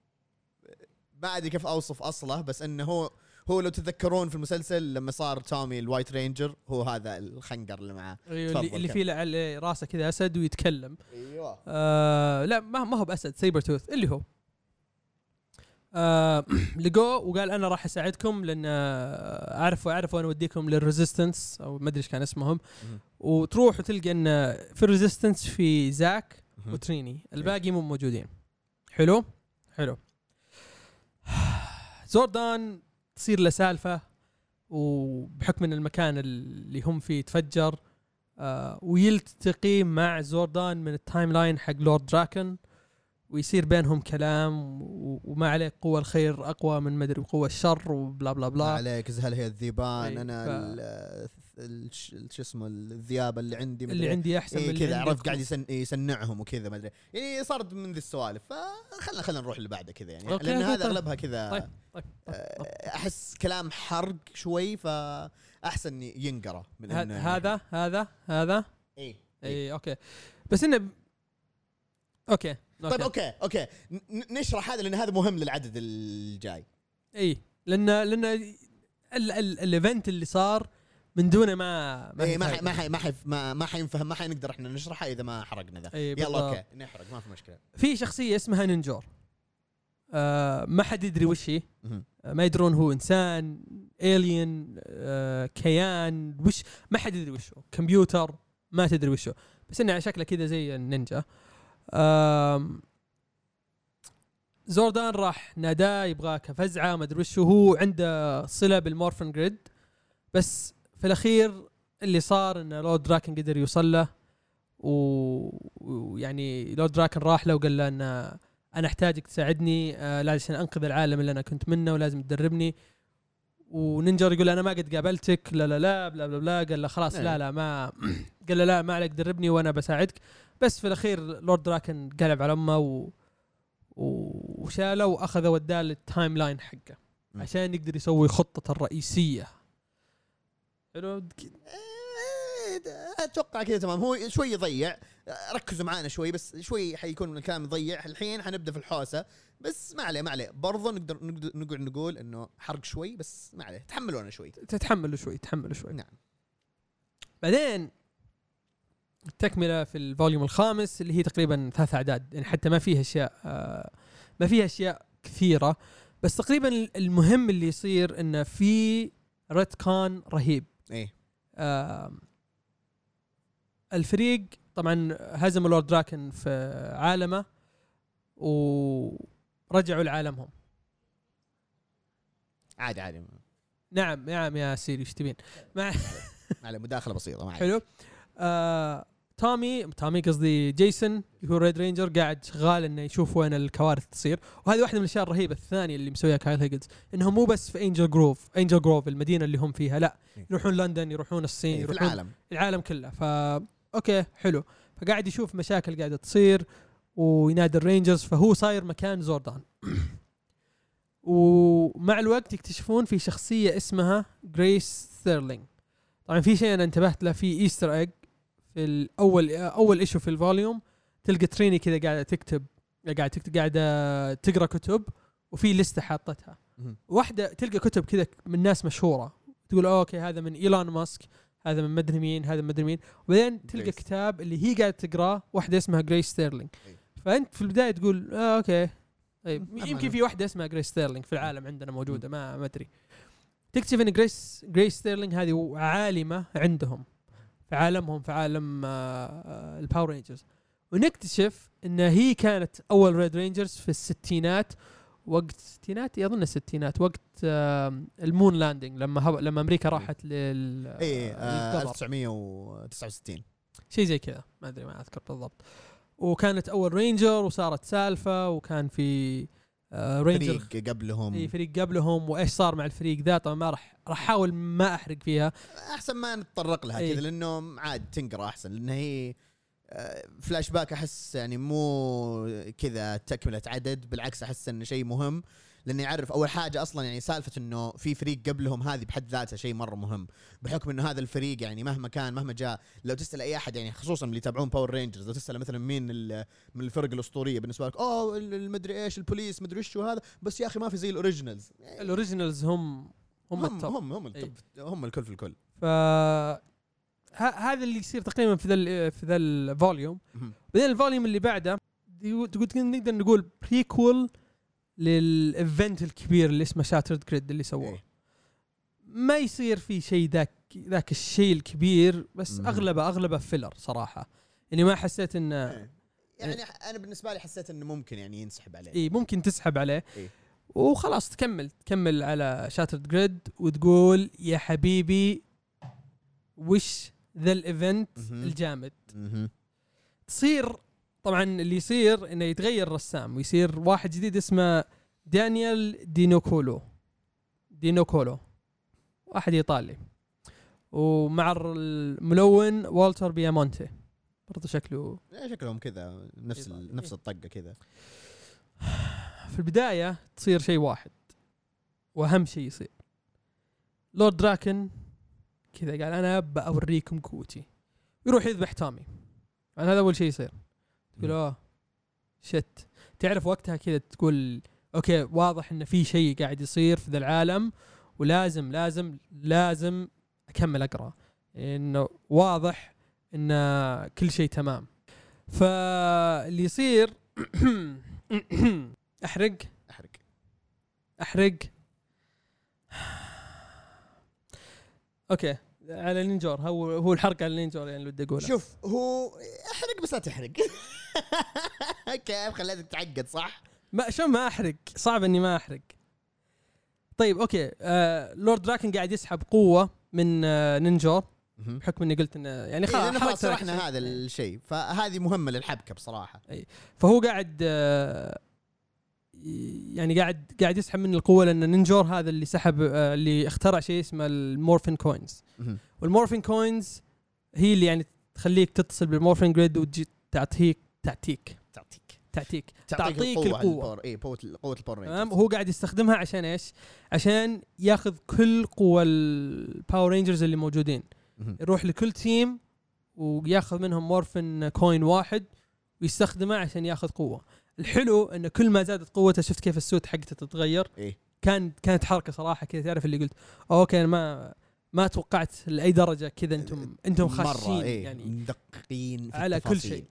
ما أدري كيف أوصف أصله بس إنه هو هو لو تتذكرون في المسلسل لما صار تومي ال White Ranger هو هذا الخنجر اللي معاه أيوة، تفضل اللي. فيه لعل- راسه كذا أسد ويتكلم. أيوه. آه لا ما ما هو بأسد saber tooth اللي هو. آه لقوه وقال أنا راح أساعدكم لأن آه، اعرف اعرف وأنا أوديكم لل resistance أو ما أدري إيش كان اسمهم. مهم. وتروح وتلقى إن في ال resistance في زاك. و Trini الباقي مو موجودين. حلو؟ حلو. زوردان تصير له سالفه وبحكم إن المكان اللي هم فيه تفجر آه ويلتقي مع زوردان من ال timeline حق Lord Drakkon ويصير بينهم كلام وما عليك قوة الخير أقوى من مدري قوة الشر و blah blah ما blah عليك هل هي الذيبان؟ إيه، أنا ف- شو اسمه الذيابة اللي عندي اللي مدري عندي أحسن من إيه كذا. عرفت قاعد يسن يسنعهم وكذا ما أدري. يعني صارت من ذي السوالف فخلنا خلينا نروح اللي بعده كذا يعني. لأن هذا. أغلبها كذا طيب، طيب طيب طيب. آه، أحس كلام حرق شوي فأحسن ينقرأ من ه- إنه- هذا هذا هذا؟ اي اي okay. بس إنه okay طيب okay okay. نشرح هذا لأن هذا مهم للعدد الجاي. اي لأن لأن ال- ال- ال event اللي صار من دونه ما ما إيه، ما حي. ما حي ما حي ما, ما حينفهم ما حنقدر إحنا نشرحه إذا ما حرقنا ذا. إي، يلا. okay نحرق ما في مشكلة. في شخصية اسمها نينجور آه ما حد يدري وش هي. آه ما يدرون هو إنسان الين آه كيان وش ما حد يدري وش هو. كمبيوتر ما تدري وش هو. بس إنه شكله كذا زي النينجا. آم زوردان راح ناداه يبغاه كفزعه ما أدري وش هو عنده صلة بال Morphin Grid. بس في الأخير اللي صار إن Lord Drakkon قدر يوصل له ويعني Lord Drakkon راح له وقال له إن أنا أحتاجك تساعدني آه، لازم أنقذ العالم اللي أنا كنت منه ولازم تدربني ونينجر يقول أنا ما قد قابلتك لا لا لا blah blah blah قال له خلاص إيه. لا لا ما قال له لا ما عليك دربني وأنا بساعدك بس في الأخير Lord Drakkon قلب على أمه و... وشاله وأخذه وداه لل timeline حقه. عشان يقدر يسوي خطته الرئيسية حلو؟ إيه، أتوقع كذا تمام. هو شوي يضيع. ركزوا معانا شوي بس شوي حيكون الكلام يضيع. الحين حنبدأ في الحوسة. بس ما عليه ما عليه. برضه نقدر نقدر- نقعد نقول إنه حرق شوي بس ما عليه. تحملونا شوي. تتحملوا شوي تحملوا شوي. نعم. بعدين التكملة في الفوليوم الخامس اللي هي تقريبا ثلاث أعداد. يعني حتى ما فيها أشياء آه، ما فيها أشياء كثيرة. بس تقريبا المهم اللي يصير إنه في ريتكون رهيب. إيه. الفريق طبعا هزموا Lord Drakkon في عالمه ورجعوا لعالمهم. عادي عادي. نعم نعم يا Siri إيش تبين؟ مع عليه مداخلة بسيطة حلو. آه تومي تومي قصدي جيسون هو Red Ranger قاعد شغال إنه يشوف وين الكوارث تصير. وهذه واحدة من الأشياء الرهيبة الثانية اللي مسويها Kyle Higgins إنهم مو بس في Angel Grove Angel Grove المدينة اللي هم فيها لا إيه. يروحون لندن يروحون الصين إيه، في يروحون العالم. العالم كله. فا okay حلو. فقاعد يشوف مشاكل قاعدة تصير وينادي ال Rangers فهو صاير مكان زوردان. ومع الوقت يكتشفون في شخصية اسمها Grace Sterling طبعا في شيء أنا انتبهت له في Easter egg في الأول أول issue في ال volume تلقى Trini كذا قاعدة تكتب قاعدة تكتب قاعدة تقرأ كتب وفي لستة حاطتها. واحدة تلقى كتب كذا من ناس مشهورة. تقول okay هذا من إيلون ماسك هذا من مدري مين هذا من مدري مين. وبعدين تلقى Grace. كتاب اللي هي قاعدة تقرأه واحدة اسمها Grace Sterling. فأنت في البداية تقول آه okay. طيب يمكن في واحدة اسمها Grace Sterling في العالم عندنا موجودة ما ما أدري. تكتشف إن Grace Grace Sterling هذه عالمة عندهم. في عالمهم في عالم آه، آه، ال Power Rangers ونكتشف إن هي كانت أول Red Rangers في الستينات وقت الستينات أظن الستينات وقت ال moon landing لما هب... لما أمريكا راحت لل للقمر. 1969 شيء زي كذا ما أدري ما أذكر بالضبط. وكانت أول Ranger وصارت سالفة وكان في Ranger فريق قبلهم. إي فريق قبلهم وإيش صار مع الفريق ذا طبعا ما راح راح أحاول ما أحرق فيها. أحسن ما نتطرق لها إيه. كذا لأنه عاد تنقرأ أحسن لأن هي آه، فلاش باك أحس يعني مو كذا تكملة عدد بالعكس أحس إنه شيء مهم لأنه يعرف أول حاجة أصلا يعني سالفة إنه في فريق قبلهم هذه بحد ذاتها شيء مرة مهم بحكم إنه هذا الفريق يعني مهما كان مهما جاء لو تسأل أي أحد يعني خصوصا اللي يتابعون Power Rangers لو تسأل مثلا مين من الفرق الأسطورية بالنسبة لك أوه ال- المدري إيش البوليس مدري إيش وهذا. بس يا أخي ما في زي ال originals ال originals هم هم, هم ال top هم هم ال top هم الكل في الكل. ف هذا اللي يصير تقريبا في ذا في ذا ال volume. بعدين ال volume اللي بعده تقول نقدر نقول prequel لل event الكبير اللي اسمه Shattered Grid اللي سووه إيه. ما يصير في شيء ذاك ذاك الشيء الكبير بس. أغلبه أغلبه filler صراحة يعني ما حسيت إنه إيه. يعني أنا بالنسبة لي حسيت إنه ممكن يعني ينسحب عليه اي ممكن تسحب عليه إيه. وخلاص تكمل تكمل على Shattered Grid وتقول يا حبيبي وش ذا ال event. الجامد. تصير طبعا اللي يصير إنه يتغير رسام ويصير واحد جديد اسمه Daniele Di Nicuolo. Di Nicuolo. واحد إيطالي. ومع الملون Walter Baiamonte. برضه شكله شكلهم كذا نفس. ال- نفس الطقة كذا. في البداية تصير شيء واحد وأهم شيء يصير. لورد دراكن كذا قال أنا بأوريكم قوتي يروح يذبح تومي يعني هذا أول شيء يصير. تقول oh shit. تعرف وقتها كذا تقول okay واضح إن في شيء قاعد يصير في ذا العالم ولازم لازم لازم أكمل أقرأ. إنه واضح إن كل شيء تمام. فاللي يصير أحرق؟ أحرق. أحرق؟ okay. على نينجور هو هو الحرق على نينجور يعني اللي ودي اقوله شوف هو أحرق بس لا تحرق. كيف خليتك تعقد صح؟ ما شو ما أحرق؟ صعب إني ما أحرق. طيب okay. آه لورد دراكن قاعد يسحب قوة من آه نينجور. بحكم إني قلت إنه يعني إيه، خلاص خلاص شرحنا. هذا الشيء. فهذه مهمة للحبكة بصراحة. فهو قاعد آه يعني قاعد قاعد يسحب من القوة لأن نينجور هذا اللي سحب آه اللي اخترع شيء اسمه ال morphin coins. وال morphin coins هي اللي يعني تخليك تتصل بال morphin grid وتجي تعطيك تعطيك تعطيك تعطيك تعطيك القوة. الباور اي قوة قوة ال Power تمام Rangers. وهو قاعد يستخدمها عشان إيش؟ عشان ياخذ كل قوى ال Power Rangers اللي موجودين. يروح لكل team وياخذ منهم morphin coin واحد ويستخدمه عشان ياخذ قوة الحلو انه كل ما زادت قوته شفت كيف ال suit حقته تتغير؟ إيه. كان كانت حركة صراحة كذا. تعرف اللي قلت okay أنا ما ما توقعت لأي درجة كذا أنتم أنتم خاشين مره إيه يعني. مدققين في على كل التفاصيل. شيء.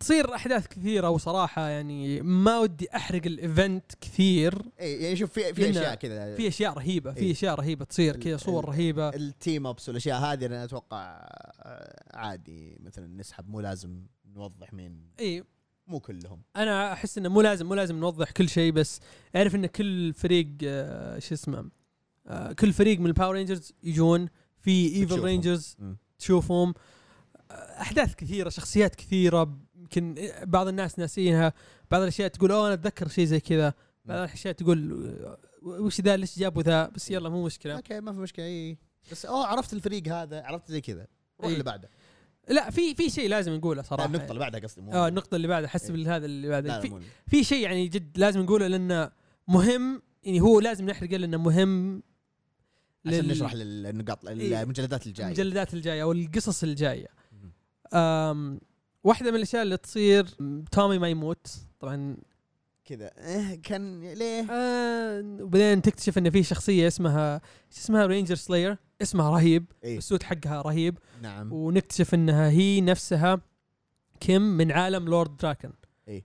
تصير أحداث كثيرة وصراحة يعني ما ودي أحرق ال event كثير. إيه يعني شوف في في أشياء كذا. في أشياء رهيبة في إيه. أشياء رهيبة تصير كذا صور رهيبة. ال team ups والأشياء هذه أنا أتوقع آه، عادي مثلا نسحب مو لازم نوضح مين. اي مو كلهم. أنا أحس إنه مو لازم مو لازم نوضح كل شيء بس أعرف إن كل فريق آه، شو اسمه آه، كل فريق من ال Power Rangers يجون في evil. Rangers. تشوفهم. آه، أحداث كثيرة شخصيات كثيرة يمكن بعض الناس ناسينها بعض الأشياء تقول oh أنا أتذكر شيء زي كذا. بعض الأشياء تقول وش ذا؟ ليش جابوا ذا؟ بس يلا مو مشكلة. okay ما في مشكلة. إي بس oh عرفت الفريق هذا عرفت زي كذا. روح. اللي بعده. لا في في شيء لازم نقوله صراحة. النقطة اللي بعدها قصدي مو آه النقطة اللي بعدها حسب إيه. هذا اللي بعدها. في, في شيء يعني جد لازم نقوله لأنه مهم يعني هو لازم نحرقه لأنه مهم عشان لل- نشرح للنقاط إيه. المجلدات الجاية. المجلدات الجاية أو القصص الجاية. واحدة من الأشياء اللي تصير تومي ما يموت. طبعا كذا. إيه كان ليه؟ آه وبعدين تكتشف إن في شخصية اسمها اسمها؟ Ranger Slayer اسمها رهيب. إيه. ال suit حقها رهيب. نعم. ونكتشف إنها هي نفسها كيم من عالم لورد دراكن إيه.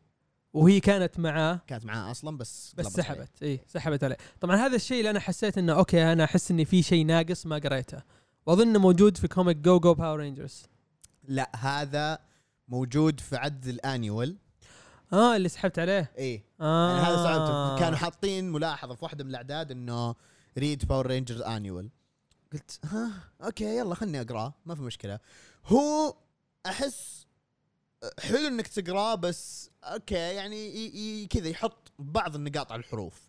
وهي كانت معاه. كانت معاه أصلا بس بس. سحبت. اي سحبت عليه. طبعا هذا الشيء اللي أنا حسيت إنه okay أنا أحس إني في شيء ناقص ما قريته. وأظن موجود في comic Go Go Power Rangers لا هذا موجود في عدد ال annual. آه اللي سحبت عليه. إيه. آه يعني هذا استوعبته كانوا حاطين ملاحظة في واحدة من الأعداد إنه read Power Rangers annual قلت ها okay يلا خلني اقراه ما في مشكلة. هو أحس حلو إنك تقراه بس okay يعني كذا يحط بعض النقاط على الحروف.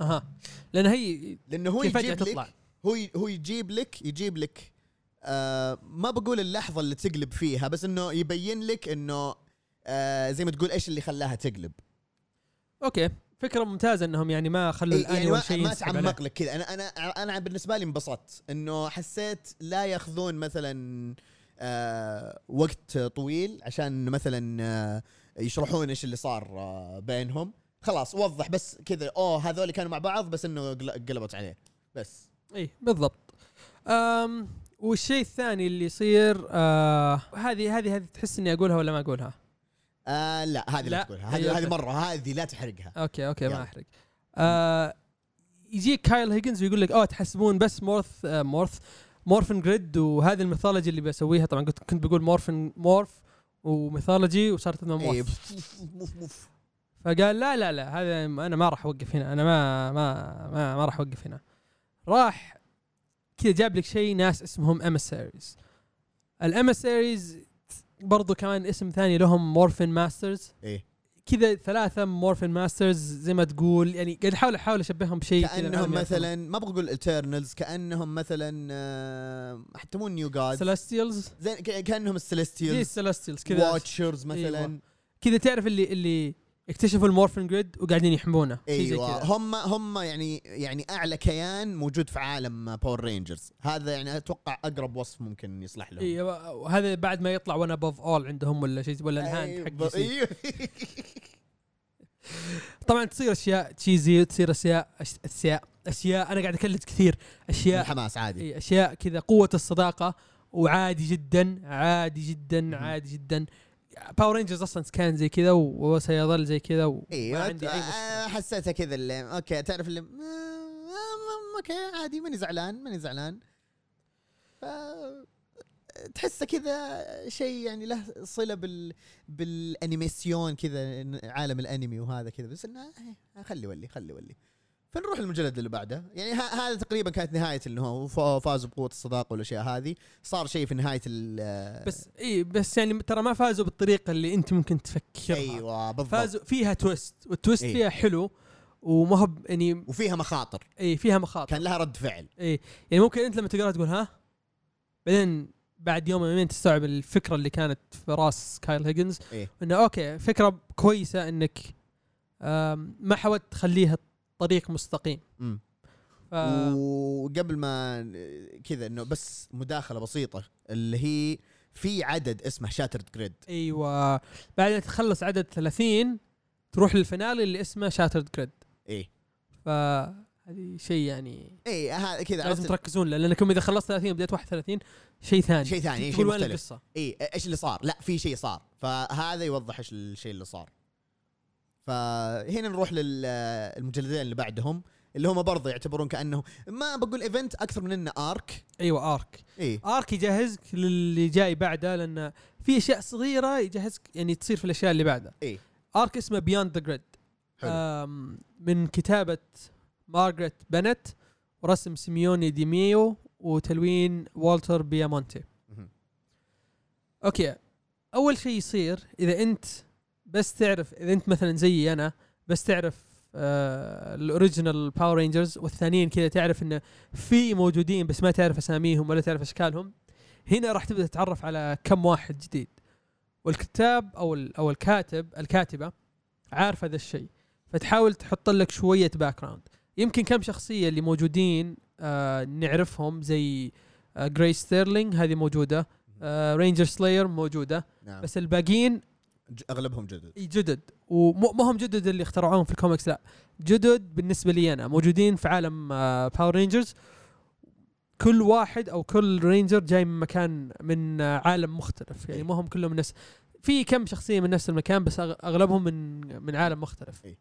أها. لأن هي لأنه هو يجيب تطلع. لك هو ي- هو يجيب لك يجيب لك آه ما بقول اللحظة اللي تقلب فيها بس إنه يبين لك إنه آه زي ما تقول إيش اللي خلاها تقلب. أوكي. فكرة ممتازة إنهم يعني ما خلوا إيه، الاني يعني ما, شيء ما. تعمق لك كذا. أنا أنا أنا بالنسبة لي انبسطت إنه حسيت لا ياخذون مثلا آه وقت طويل عشان مثلا آه يشرحون إيش اللي صار آه بينهم. خلاص وضح بس كذا أوه هذول كانوا مع بعض بس إنه قل- قلبت عليه. بس. إي بالضبط. أم والشيء الثاني اللي يصير آه هذه هذه هذه تحس إني أقولها ولا ما أقولها؟ آه لا هذه لا, لا. تقولها أيوة. هذه هذه مرة هذه لا تحرقها okay okay يلا. ما أحرق آه يجيك كايل هيجنز ويقول لك oh تحسبون بس morph آه morph morphin grid وهذه ال mythology اللي بسويها طبعا كنت كنت بقول morphin morph و mythology وصارت انه إيه، morph. فقال لا لا لا هذا أنا ما راح أوقف هنا أنا ما ما ما, ما راح أوقف هنا راح كذا جاب لك شيء ناس اسمهم Emissaries ال Emissaries برضو كمان اسم ثاني لهم Morphin Masters إيه. كذا ثلاثة Morphin Masters زي ما تقول يعني قاعد احاول أحاول أشبههم بشيء كأنهم مثلا ما بقول ال Eternals كأنهم مثلا حتى مو New Gods Celestials زي كأنهم زي السلستيالز كذا. واتشرز مثلا. أيوة. كذا تعرف اللي اللي اكتشفوا المورفين جريد وقاعدين يحمونه. أيوه. هم هم يعني يعني أعلى كيان موجود في عالم باور رينجرز هذا يعني أتوقع أقرب وصف ممكن يصلح لهم. أيوه وهذا بعد ما يطلع وأنا ابوف اول عندهم ولا شيء ولا الهاند أيوة، حق. أيوه. طبعا تصير أشياء تشيزي تصير اشياء اشياء اشياء أنا قاعد أكلت كثير. اشياء الحماس عادي. إيه، أشياء كذا قوة الصداقة. وعادي جدا عادي جدا مهم. عادي جدا. Power Rangers أصلا كان زي كذا وسيظل زي كذا وما أيوه عندي اي مشكله آه، حسيتها كذا اللي okay تعرف اللي آه، آه، okay عادي ماني زعلان ماني زعلان. ف تحسه كذا شيء يعني له صلة بال بال animation كذا عالم الانمي وهذا كذا بس إنه إيه، خلي ولي خلي ولي. فنروح للمجلد اللي بعده. يعني هذا تقريبا كانت نهاية انه هو ف- فاز بقوة الصداقة والأشياء هذه. صار شيء في نهاية ال بس إي بس يعني ترى ما فازوا بالطريقة اللي أنت ممكن تفكرها. أيوه بالضبط. فازوا فيها twist. وال twist إيه. فيها حلو وما هو يعني وفيها مخاطر. إي فيها مخاطر. كان لها رد فعل. إي. يعني ممكن أنت لما تقراها تقول ها؟ بعدين بعد يوم يومين تستوعب الفكرة اللي كانت في راس كايل هيجنز. إيه. إنه okay فكرة كويسة إنك ما حاولت تخليها طريق مستقيم. امم ف... وقبل ما كذا إنه بس مداخلة بسيطة اللي هي في عدد اسمه Shattered Grid أيوه. بعد ما تخلص عدد 30 تروح لل finale اللي اسمه Shattered Grid إيه. فهذه شيء يعني إيه هذا كذا لازم تركزون لانكم إذا خلصت 30 بديت 31 شيء ثاني. شيء ثاني شيء تقول وين مختلف. القصة؟ إيه إيش اللي صار؟ لا في شيء صار. فهذا يوضح إيش الشيء اللي صار. فهنا نروح للمجلدين اللي بعدهم اللي هم برضه يعتبرون كأنه ما بقول event أكثر من إنه arc أيوه arc إيه. arc يجهزك للي جاي بعده لأن في أشياء صغيرة يجهزك يعني تصير في الأشياء اللي بعدها إيه. arc اسمه Beyond the Grid من كتابة مارغريت بنت ورسم سيميوني ديميو وتلوين والتر بيامونتي. okay. أول شيء يصير إذا أنت بس تعرف إذا أنت مثلا زيي أنا بس تعرف آه ال original Power Rangers والثانيين كذا تعرف انه في موجودين بس ما تعرف أساميهم ولا تعرف أشكالهم. هنا راح تبدأ تتعرف على كم واحد جديد. والكتاب أو أو الكاتب الكاتبة عارفه ذا الشيء. فتحاول تحط لك شوية background يمكن كم شخصية اللي موجودين آه نعرفهم زي آه جراي ستيرلينج هذه موجودة. آه Ranger Slayer موجودة. نعم. بس الباقيين أغلبهم جدد. جدد. وما هم جدد اللي اخترعوهم في الكوميكس لا. جدد بالنسبة لي أنا. موجودين في عالم Power Rangers كل واحد أو كل ranger جاي من مكان من آه، عالم مختلف. يعني ما هم كلهم نفس. في كم شخصية من نفس المكان بس أغلبهم من من عالم مختلف. إيه.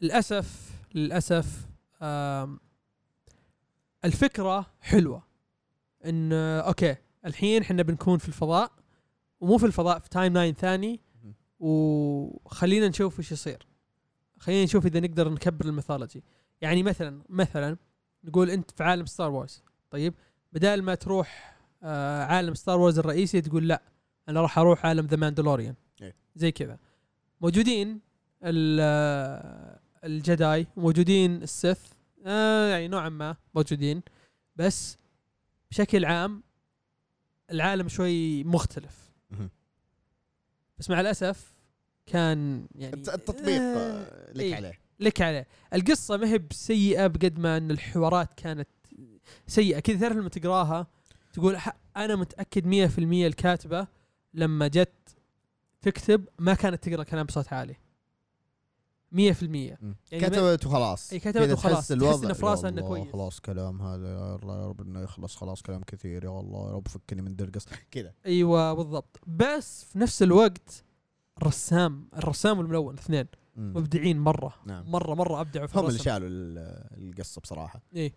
للأسف للأسف الفكرة حلوة. إن آه، okay. الحين إحنا بنكون في الفضاء. ومو في الفضاء في timeline ثاني. وخلينا نشوف إيش يصير. خلينا نشوف إذا نقدر نكبر ال mythology. يعني مثلا مثلا نقول أنت في عالم Star Wars طيب بدال ما تروح آه عالم Star Wars الرئيسي تقول لا أنا راح أروح عالم The Mandalorian إيه. زي كذا. موجودين آه، الجداي موجودين السث آه يعني نوعا ما موجودين. بس بشكل عام العالم شوي مختلف. بس مع الأسف كان يعني الت- التطبيق آه، لك إيه. عليه. لك عليه. القصة ما هي بسيئة بقد ما إن الحوارات كانت سيئة. كذا تعرف لما تقراها تقول أنا متأكد 100% الكاتبة لما جت تكتب ما كانت تقرأ كلام بصوت عالي. يعني ما- كتبت وخلاص إي، كتبت وخلاص. تحس تحس الوضع إنه في راسها يا إنه الله، كويس. خلاص كلام هذا يا الله يا رب إنه يخلص خلاص كلام كثير يا الله يا رب فكني من درقص. كذا. أيوه بالضبط. بس في نفس الوقت الرسام الرسام والملون الاثنين مم. مبدعين مرة. نعم. مرة مرة أبدعوا في هم اللي شالوا ال- القصة بصراحة. إيه.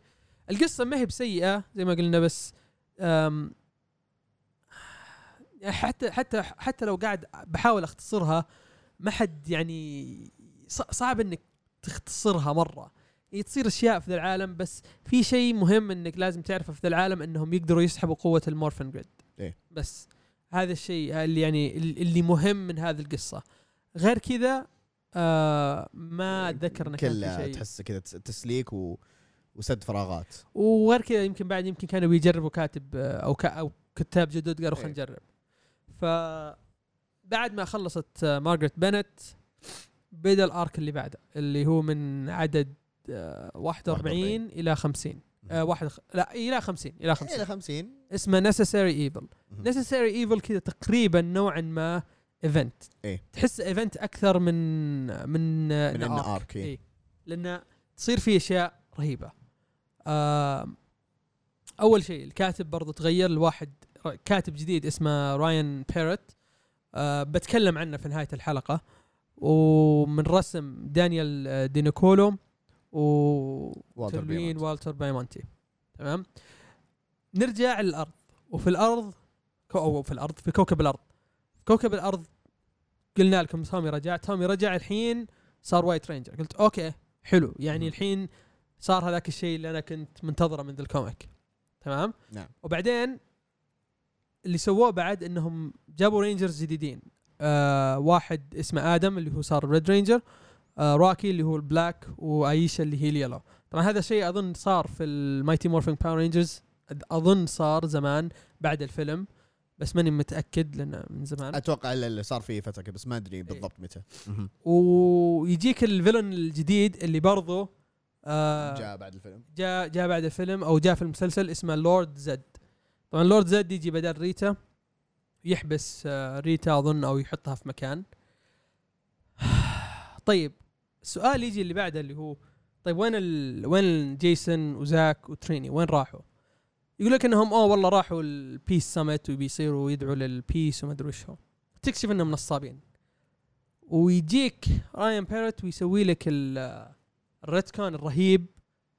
القصة ما هي بسيئة زي ما قلنا بس أم حتى حتى حتى لو قاعد بحاول أختصرها ما حد يعني صعب إنك تختصرها مرة. يعني تصير أشياء في ذا العالم بس في شيء مهم إنك لازم تعرفه في ذا العالم إنهم يقدروا يسحبوا قوة ال Morphin Grid. إيه. بس هذا الشيء اللي يعني اللي مهم من هذه القصة. غير كذا آه ما أتذكر إنه كان في كلها شيء. تحس كذا تس- تسليك و... وسد فراغات. وغير كذا يمكن بعد يمكن كانوا بيجربوا كاتب آه، أو ك أو كتاب جدد قالوا خلينا إيه. نجرب. ف بعد ما خلصت آه، مارغريت بنت بدا ال arc اللي بعده اللي هو من عدد آه، 41 41 إلى 50 آه واحد خ... لا إلى 50 إلى 50 إلى 50 اسمه Necessary Evil Necessary Evil كذا تقريبا نوعا ما event إيه. تحس event أكثر من من من إنه arc إيه. اي لأن تصير فيه أشياء رهيبة. آم، أول شيء الكاتب برضو تغير لواحد ر- كاتب جديد اسمه رايان باروت آه بتكلم عنه في نهاية الحلقة. ومن رسم دانيال آه، دينيكولو و والتر تلوين. والتر بيامونتي تمام؟ نرجع للأرض. وفي الأرض أو في الأرض في كوكب الأرض. كوكب الأرض قلنا لكم تومي رجع. تومي رجع الحين صار White Ranger. قلت okay حلو. يعني مم. الحين صار هذاك الشيء اللي أنا كنت منتظره من ذا ال comic. تمام؟ نعم. وبعدين اللي سووه بعد إنهم جابوا rangers جديدين. آه واحد اسمه آدم اللي هو صار Red Ranger آه راكي اللي هو ال Black وايشا اللي هي ال Yellow طبعا هذا الشيء أظن صار في ال Mighty Morphin Power Rangers أظن صار زمان بعد الفيلم بس ماني متأكد لأنه من زمان. أتوقع اللي صار فيه فترة بس ما أدري بالضبط متى. ويجيك ال villain الجديد اللي برضه آه جاء بعد الفيلم. جاء جاء بعد الفيلم أو جاء في المسلسل اسمه Lord Zedd طبعا Lord Zedd يجي بدل ريتا. يحبس آه، ريتا أظن أو يحطها في مكان. طيب السؤال يجي اللي بعده اللي هو طيب وين ال... وين جيسون وزاك وتريني؟ وين راحوا؟ يقول لك إنهم أوه والله راحوا ال peace summit وبيصيروا يدعوا لل peace وما أدري وش هو تكشف إنهم نصابين. ويجيك رايان باروت ويسوي لك ال- ال retcon الرهيب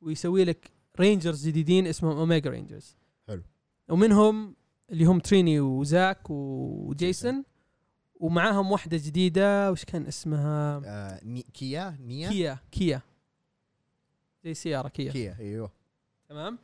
ويسوي لك rangers جديدين اسمهم Omega Rangers حلو. ومنهم اللي هم تريني وزاك وجيسون ومعاهم واحدة جديدة وش كان اسمها؟ آه ني... كيا؟ نيا؟ كيا كيا. زي سيارة كيا, كيا أيوه. تمام.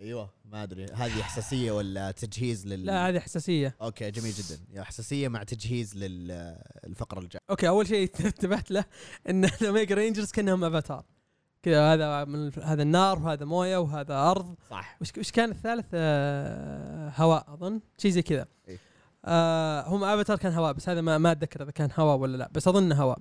أيوه ما أدري هذه حساسية ولا تجهيز لل لا هذه حساسية. okay جميل جدا. حساسية مع تجهيز للفقره الجاية. okay أول شيء انتبهت له إن ال Omega Rangers كأنهم أفاتار. كذا هذا من هذا النار وهذا موية وهذا أرض. صح. وش وش كان الثالث؟ آه هواء أظن. شيء زي كذا. إيه. آه هم افاتار كان هواء بس هذا ما ما أتذكر إذا كان هواء ولا لا بس أظن هواء.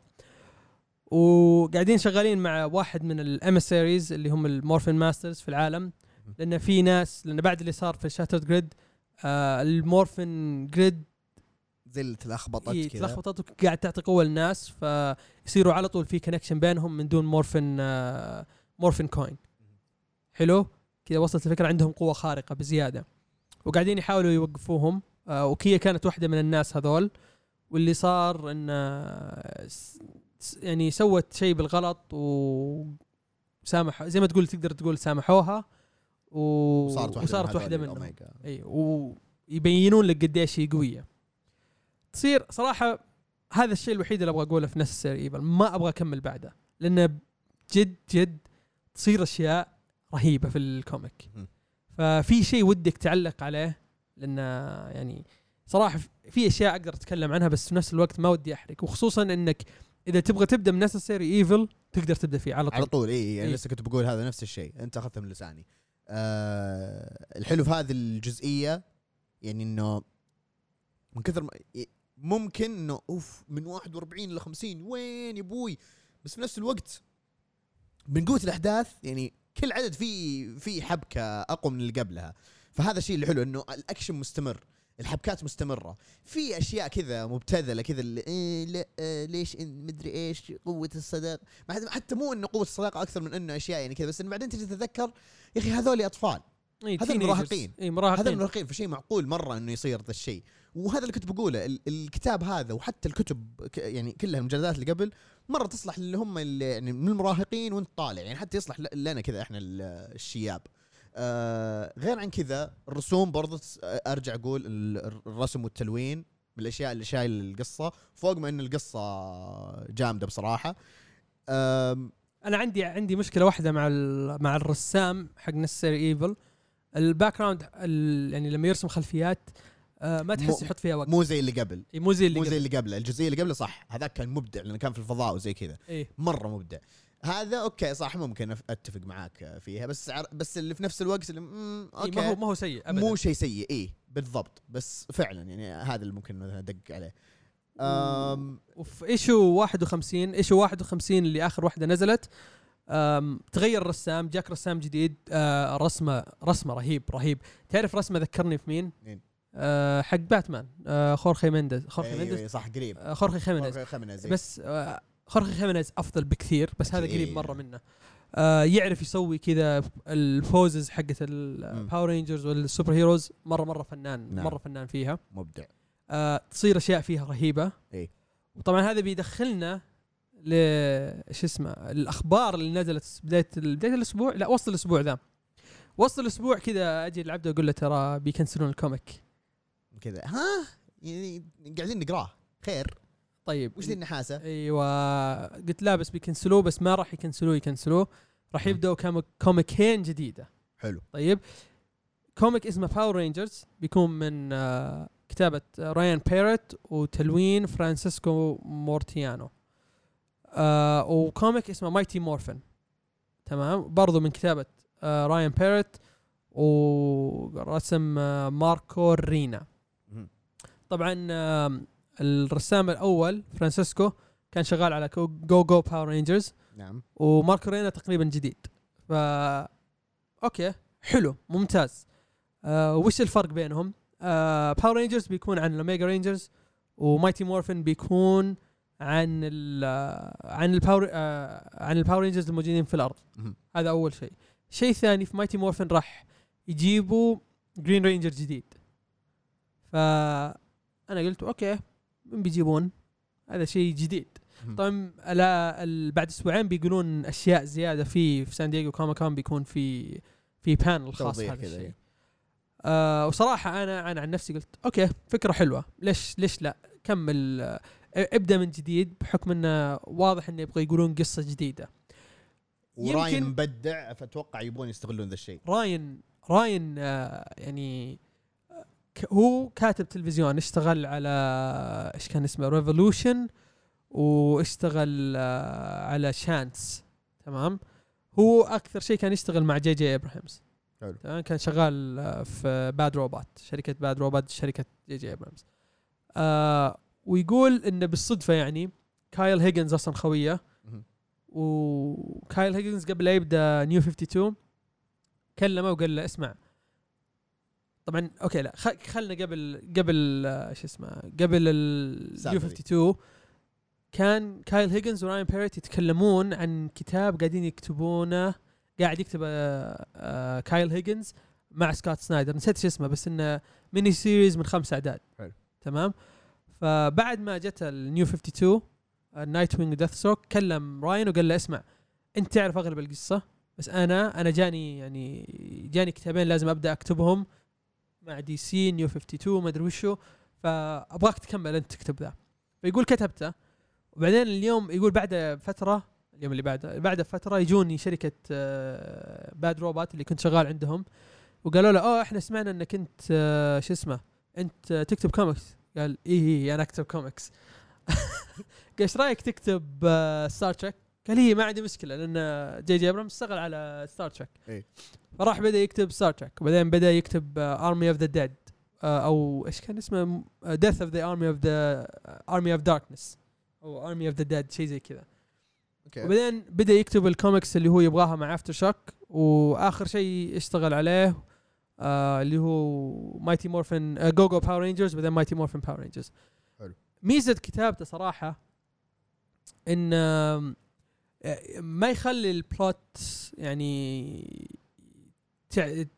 وقاعدين شغالين مع واحد من ال emissaries اللي هم ال Morphin Masters في العالم. لأن في ناس لأن بعد اللي صار في ال Shattered Grid آه ال Morphin Grid زي اللي تلخبطت إيه، كذا. تلخبطت وقاعد تعطي قوة للناس فيصيروا على طول في connection بينهم من دون morphin آه morphin coin. حلو؟ كذا وصلت الفكرة عندهم قوة خارقة بزيادة. وقاعدين يحاولوا يوقفوهم آه وكيا كانت واحدة من الناس هذول واللي صار إن آه، يعني سوت شيء بالغلط و سامح زي ما تقول تقدر تقول سامحوها و... وصارت واحدة وصارت من واحدة هذول منهم. اي ويبينون لك قديش هي قوية. تصير صراحة هذا الشيء الوحيد اللي أبغى أقوله في Necessary Evil. ما أبغى أكمل بعده لأنه جد جد تصير أشياء رهيبة في ال comic. ففي شيء ودك تعلق عليه لأنه يعني صراحة في أشياء أقدر أتكلم عنها بس في نفس الوقت ما ودي أحرق. وخصوصا إنك إذا تبغى تبدأ من Necessary Evil تقدر تبدأ فيه على طول. على طول إي يعني إيه. لسه كنت بقول هذا نفس الشيء. أنت أخذته من لساني. آه الحلو في هذه الجزئية يعني إنه من كثر ما ممكن إنه أوف من 41 ل 50 وين يا أبوي؟ بس في نفس الوقت من قوة الأحداث يعني كل عدد فيه فيه حبكة أقوى من اللي قبلها. فهذا الشيء اللي حلو إنه الأكشن مستمر الحبكات مستمرة. في أشياء كذا مبتذلة كذا اللي إيه لا آه ليش مدري إيش قوة الصداقه حتى مو إنه قوة الصداقه أكثر من إنه أشياء يعني كذا بس إن بعدين تجي تتذكر يا أخي هذول أطفال. هذا teenagers. المراهقين. اي هذا مراهقين المراهقين فشيء معقول مرة إنه يصير ذا الشيء. وهذا اللي كنت بقوله ال- الكتاب هذا وحتى الكتب ك- يعني كلها المجلدات اللي قبل مرة تصلح اللي هم اللي يعني من المراهقين وانت طالع. يعني حتى يصلح ل- لنا كذا إحنا ال- الشياب. آه غير عن كذا الرسوم برضه أرجع أقول ال- الرسم والتلوين من الاشياء اللي شايل القصة فوق ما إن القصة جامدة بصراحة. آم، أنا عندي عندي مشكلة واحدة مع مع الرسام حق Necessary Evil ال background يعني لما يرسم خلفيات آه ما تحس يحط فيها وقت. مو زي اللي قبل. إيه، مو زي اللي مو زي. اللي قبله. الجزئية اللي قبله صح هذاك كان مبدع لأنه كان في الفضاء وزي كذا. إيه مرة مبدع. هذا okay صح ممكن أتفق معاك فيها بس عر- بس اللي في نفس الوقت اللي مم إيه okay ما هو ما هو سيء ابدا. مو شيء سيء إيه بالضبط. بس فعلا يعني هذا اللي ممكن أدق عليه. أم وفي issue 51 issue 51 اللي آخر واحدة نزلت. تغير الرسام جاك رسام جديد آه رسمة رسمة رهيب رهيب تعرف رسمة ذكرني في مين؟ مين؟ آه حق باتمان آه خورخي مينديز خورخي أيوة مينديز أيوة صح قريب آه خورخي خيمينيز خورخي إيه. بس آه خورخي خيمينيز أفضل بكثير بس هذا. قريب مرة منه آه يعرف يسوي كذا ال poses حقت. ال Power Rangers وال superheroes مرة مرة فنان نعم. مرة فنان فيها مبدع آه تصير أشياء فيها رهيبة إيه. وطبعا هذا بيدخلنا ل شو اسمه الأخبار اللي نزلت بداية بداية الأسبوع؟ لا وسط الأسبوع ذا. وسط الأسبوع كذا أجي العبد أقول له ترى بيكنسلون ال comic. كذا. ها؟ يعني قاعدين نقراه. خير. طيب. وش ذي النحاسة؟ أيوه. قلت لا بس بيكنسلوه بس ما راح يكنسلوه يكنسلوه. راح. يبدأوا comic كوميكين جديدة. حلو. طيب. comic اسمه Power Rangers بيكون من آه، كتابة آه، رايان بيرت وتلوين فرانسيسكو مورتيانو. آه و comic اسمه Mighty Morphin تمام؟ برضو من كتابة آه رايان بيرت ورسم آه ماركو رينا. طبعا آه الرسام الأول فرانسيسكو كان شغال على Go Go Power Rangers نعم. وماركو رينا تقريبا جديد. ف okay حلو ممتاز. آه وش الفرق بينهم؟ آه Power Rangers بيكون عن ال Omega Rangers و Mighty Morphin بيكون عن ال عن ال Power آه عن ال Power Rangers الموجودين في الأرض. هذا أول شيء. شيء ثاني في Mighty Morphin راح يجيبوا Green Ranger جديد. فانا قلت okay من بيجيبون؟ هذا شيء جديد. طبعا بعد أسبوعين بيقولون أشياء زيادة. في في سان دييغو Comic Con بيكون في في panel خاص هذا الشيء. إيه. آه وصراحة أنا أنا عن نفسي قلت okay فكرة حلوة. ليش ليش لا؟ كمل ابدأ من جديد بحكم إنه واضح انه يبغى يقولون قصة جديدة. وراين مبدع فأتوقع يبون يستغلون ذا الشيء. راين راين آه يعني آه، هو كاتب تلفزيون اشتغل على إيش كان اسمه Revolution واشتغل آه على Chance تمام؟ هو أكثر شيء كان يشتغل مع جي جي ابراهيمز حلو. تمام؟ كان شغال في Bad Robot شركة Bad Robot شركة جي جي ابراهيمز آه ويقول انه بالصدفة يعني كايل هيجنز أصلا خوية. وكايل هيجنز قبل لا يبدأ New 52 كلمه وقال له اسمع طبعا okay لا خلنا قبل قبل آه، شو اسمه قبل دي. 52 كان كايل هيجنز وراين بيريت يتكلمون عن كتاب قاعدين يكتبونه قاعد يكتب آه، آه، كايل هيجنز مع سكوت سنايدر نسيت شو اسمه بس إنه mini series من خمس أعداد حلو. تمام فبعد ما جت ال New 52 ال Nightwing Deathstroke كلم راين وقال له اسمع أنت تعرف أغلب القصة بس أنا أنا جاني يعني جاني كتابين لازم أبدأ أكتبهم مع DC New 52 ما أدري وشو. فأبغاك تكمل أنت تكتب ذا. فيقول كتبته. وبعدين اليوم يقول بعد فترة اليوم اللي بعده بعد فترة يجوني شركة آه، Bad Robot اللي كنت شغال عندهم وقالوا له أوه إحنا سمعنا إنك أنت آه، شو اسمه أنت آه، تكتب كوميكس قال إيه إيه أنا أكتب كوميكس قال إيش رأيك تكتب آه، Star Trek قال هي ما عندي مشكلة لأن J.J. Abrams اشتغل على Star Trek إيه. فراح بدأ يكتب Star Trek وبعدين بدأ يكتب Army of the Dead أو إيش كان اسمه؟ Death of the Army of the Army of Darkness أو Army of the Dead شيء زي كذا. Okay. وبعدين بدأ يكتب الكوميكس اللي هو يبغاها مع AfterShock وآخر شيء اشتغل عليه آه اللي هو Mighty Morphin Go Go Power Rangers بعدين Mighty Morphin Power Rangers حلو. ميزة كتابته صراحة إن آه، ما يخلي ال plot يعني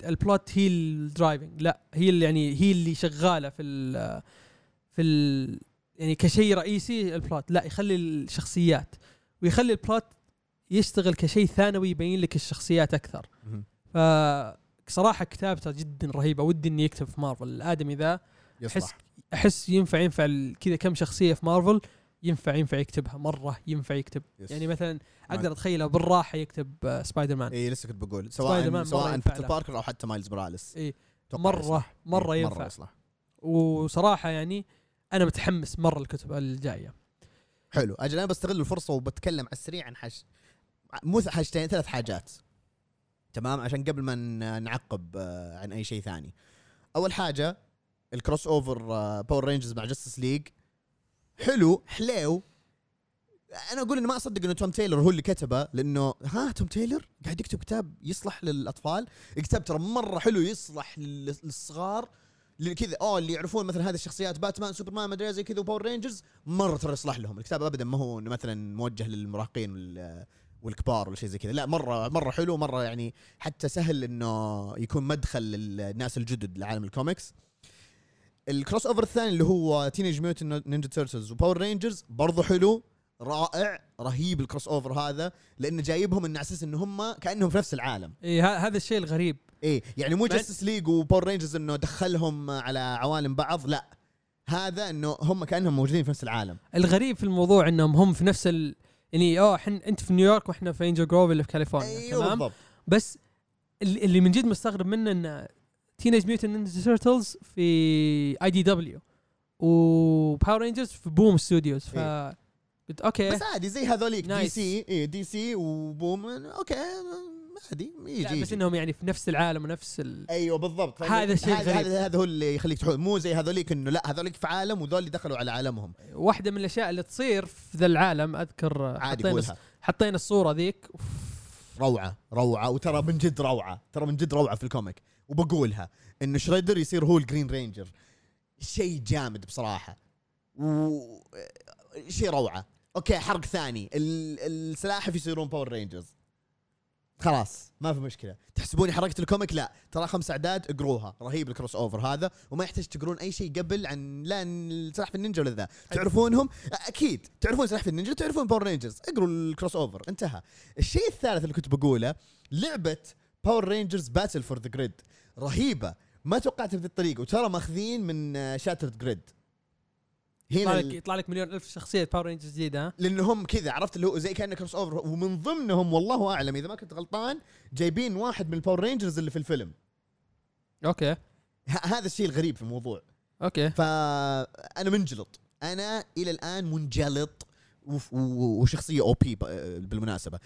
ال plot هي ال driving لا هي اللي يعني هي اللي شغالة في ال في ال يعني كشيء رئيسي ال plot لا يخلي الشخصيات ويخلي ال plot يشتغل كشيء ثانوي يبين لك الشخصيات أكثر مهم. فصراحه كتابته جدا رهيبة. ودي إني يكتب في مارفل الآدمي ذا احس أحس ينفع ينفع كذا كم شخصية في مارفل ينفع ينفع يكتبها مرة ينفع يكتب. Yes. يعني مثلا أقدر أتخيله بالراحة يكتب سبايدر مان اي لسه كنت بقول. سواء مرة سواء Peter. Parker أو حتى Miles Morales اي مره يصلح. مرة إيه، ينفع. يصلح. وصراحة يعني أنا متحمس مرة الكتب الجاية. حلو. أجل أنا بستغل الفرصة وبتكلم على السريع عن حاج مو حاجتين ثلاث حاجات. تمام؟ عشان قبل ما نعقب آه، عن أي شيء ثاني. أول حاجة ال crossover Power Rangers مع Justice League حلو حليو. أنا أقول إني ما أصدق إنه Tom Taylor هو اللي كتبه لأنه ها Tom Taylor قاعد يكتب كتاب يصلح للأطفال. الكتاب ترى مرة حلو يصلح لل- للصغار كذا. اوه اللي يعرفون مثلا هذه الشخصيات Batman Superman ما أدري زي كذا و Power Rangers مرة ترى يصلح لهم. الكتاب ابدا ما هو مثلا موجه للمراهقين والكبار ولا شيء زي كذا. لا مرة مرة حلو مرة يعني حتى سهل إنه يكون مدخل للناس الجدد لعالم الكوميكس. ال crossover الثاني اللي هو Teenage Mutant Ninja Turtles و Power Rangers برضه حلو رائع رهيب ال crossover هذا لأنه جايبهم إنه على أساس ان هم كأنهم في نفس العالم. إي هذا الشيء الغريب. إيه يعني مو Justice League و Power Rangers إنه دخلهم على عوالم بعض لا. هذا إنه هم كأنهم موجودين في نفس العالم. الغريب في الموضوع إنهم هم في نفس ال يعني آه حن أنت في نيويورك وإحنا في Angel Grove اللي في كاليفورنيا أيوه تمام؟ بالضبط. بس اللي من جد مستغرب منه إن Teenage Mutant Ninja Turtles في IDW و Power Rangers في BOOM! Studios ف قلت okay. بس عادي زي هذوليك D. C إيه DC و BOOM okay. عادي يجي لا بس. إنهم يعني في نفس العالم ونفس ال... أيوه بالضبط. هذا الشيء هذا. هذا هذا هو اللي يخليك تحول. مو زي هذوليك إنه لا هذوليك في عالم وذول اللي دخلوا على عالمهم. واحدة من الأشياء اللي تصير في ذا العالم أذكر عادي حطينا حطينا الصورة ذيك. روعة روعة وترى من جد روعة ترى من جد روعة في ال comic. وبقولها انه Shredder يصير هو ال Green Ranger شيء جامد بصراحة. و شيء روعة. Okay حرق ثاني. ال- السلاحف يصيرون Power Rangers خلاص. ما في مشكلة. تحسبوني حرقت ال comic؟ لا. ترى خمس أعداد اقروها. رهيب ال crossover هذا. وما يحتاج تقرون أي شيء قبل عن لا سلاحف النينجا ولا ذا. تعرفونهم؟ أكيد. تعرفون سلاحف النينجا؟ تعرفون Power Rangers اقروا ال crossover. انتهى. الشيء الثالث اللي كنت بقوله لعبة Power Rangers Battle for the Grid رهيبة. ما توقعتها بهذه الطريقة وترى ماخذين من Shattered Grid يطلع هنا لك ال- يطلع لك مليون ألف شخصية Power Rangers جديدة ها؟ لأنهم كذا عرفت؟ اللي هو زي كأنه crossover ومن ضمنهم والله أعلم إذا ما كنت غلطان جايبين واحد من ال Power Rangers اللي في الفيلم. Okay. ه- هذا الشيء الغريب في الموضوع. Okay. فأنا منجلط. أنا إلى الآن منجلط. وشخصية OP بالمناسبة.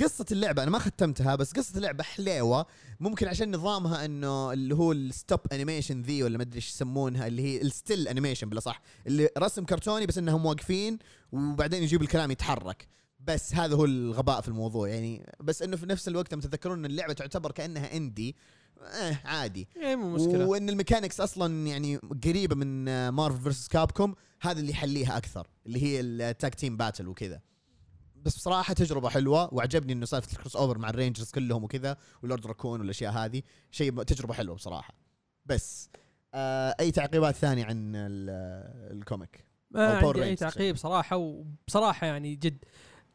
قصة اللعبة أنا ما ختمتها بس قصة اللعبة حليوة. ممكن عشان نظامها إنه اللي هو ال stop animation ذي ولا ما أدري إيش يسمونها اللي هي ال still animation بلا صح اللي رسم كرتوني بس إنهم واقفين وبعدين يجيب الكلام يتحرك. بس هذا هو الغباء في الموضوع يعني. بس إنه في نفس الوقت لما تتذكرون إن اللعبة تعتبر كأنها indie آه عادي. إيه مو مشكلة. وإن ال mechanics أصلا يعني قريبة من آه، Marvel vs. Capcom هذا اللي يحليها أكثر اللي هي ال tag team battle وكذا. بس بصراحة تجربة حلوة وعجبني إنه سالفه ال crossover مع ال Rangers كلهم وكذا و Lord Drakkon والأشياء هذه. شيء تجربة حلوة بصراحة. بس آه أي تعقيبات ثانية عن ال- ال comic؟ ما عندي أي تعقيب صراحة وبصراحة يعني جد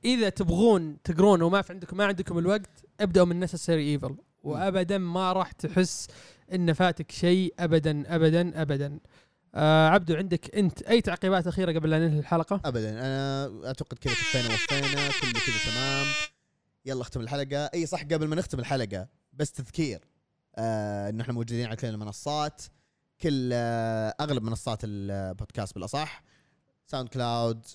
إذا تبغون تقرون وما في عندكم ما عندكم الوقت ابدأوا من Necessary Evil وابدا ما راح تحس إن فاتك شيء ابدا ابدا ابدا. آه عبدو عندك أنت أي تعقيبات أخيرة قبل لا ننهي الحلقة؟ ابدا. أنا أعتقد كذا كفينا وفينا كله كذا تمام. يلا اختم الحلقة. أي صح قبل ما نختم الحلقة بس تذكير. آه انه إحنا موجودين على كل المنصات. كل آه أغلب منصات البودكاست بالأصح. SoundCloud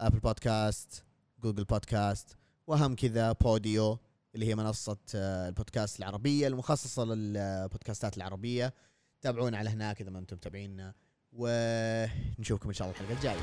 Apple Podcast Google Podcast واهم كذا Podeo اللي هي منصة آه، البودكاست العربية المخصصة للبودكاستات العربية. تابعونا على هناك إذا ما أنتم متابعينا ونشوفكم إن شاء الله الحلقة الجاية.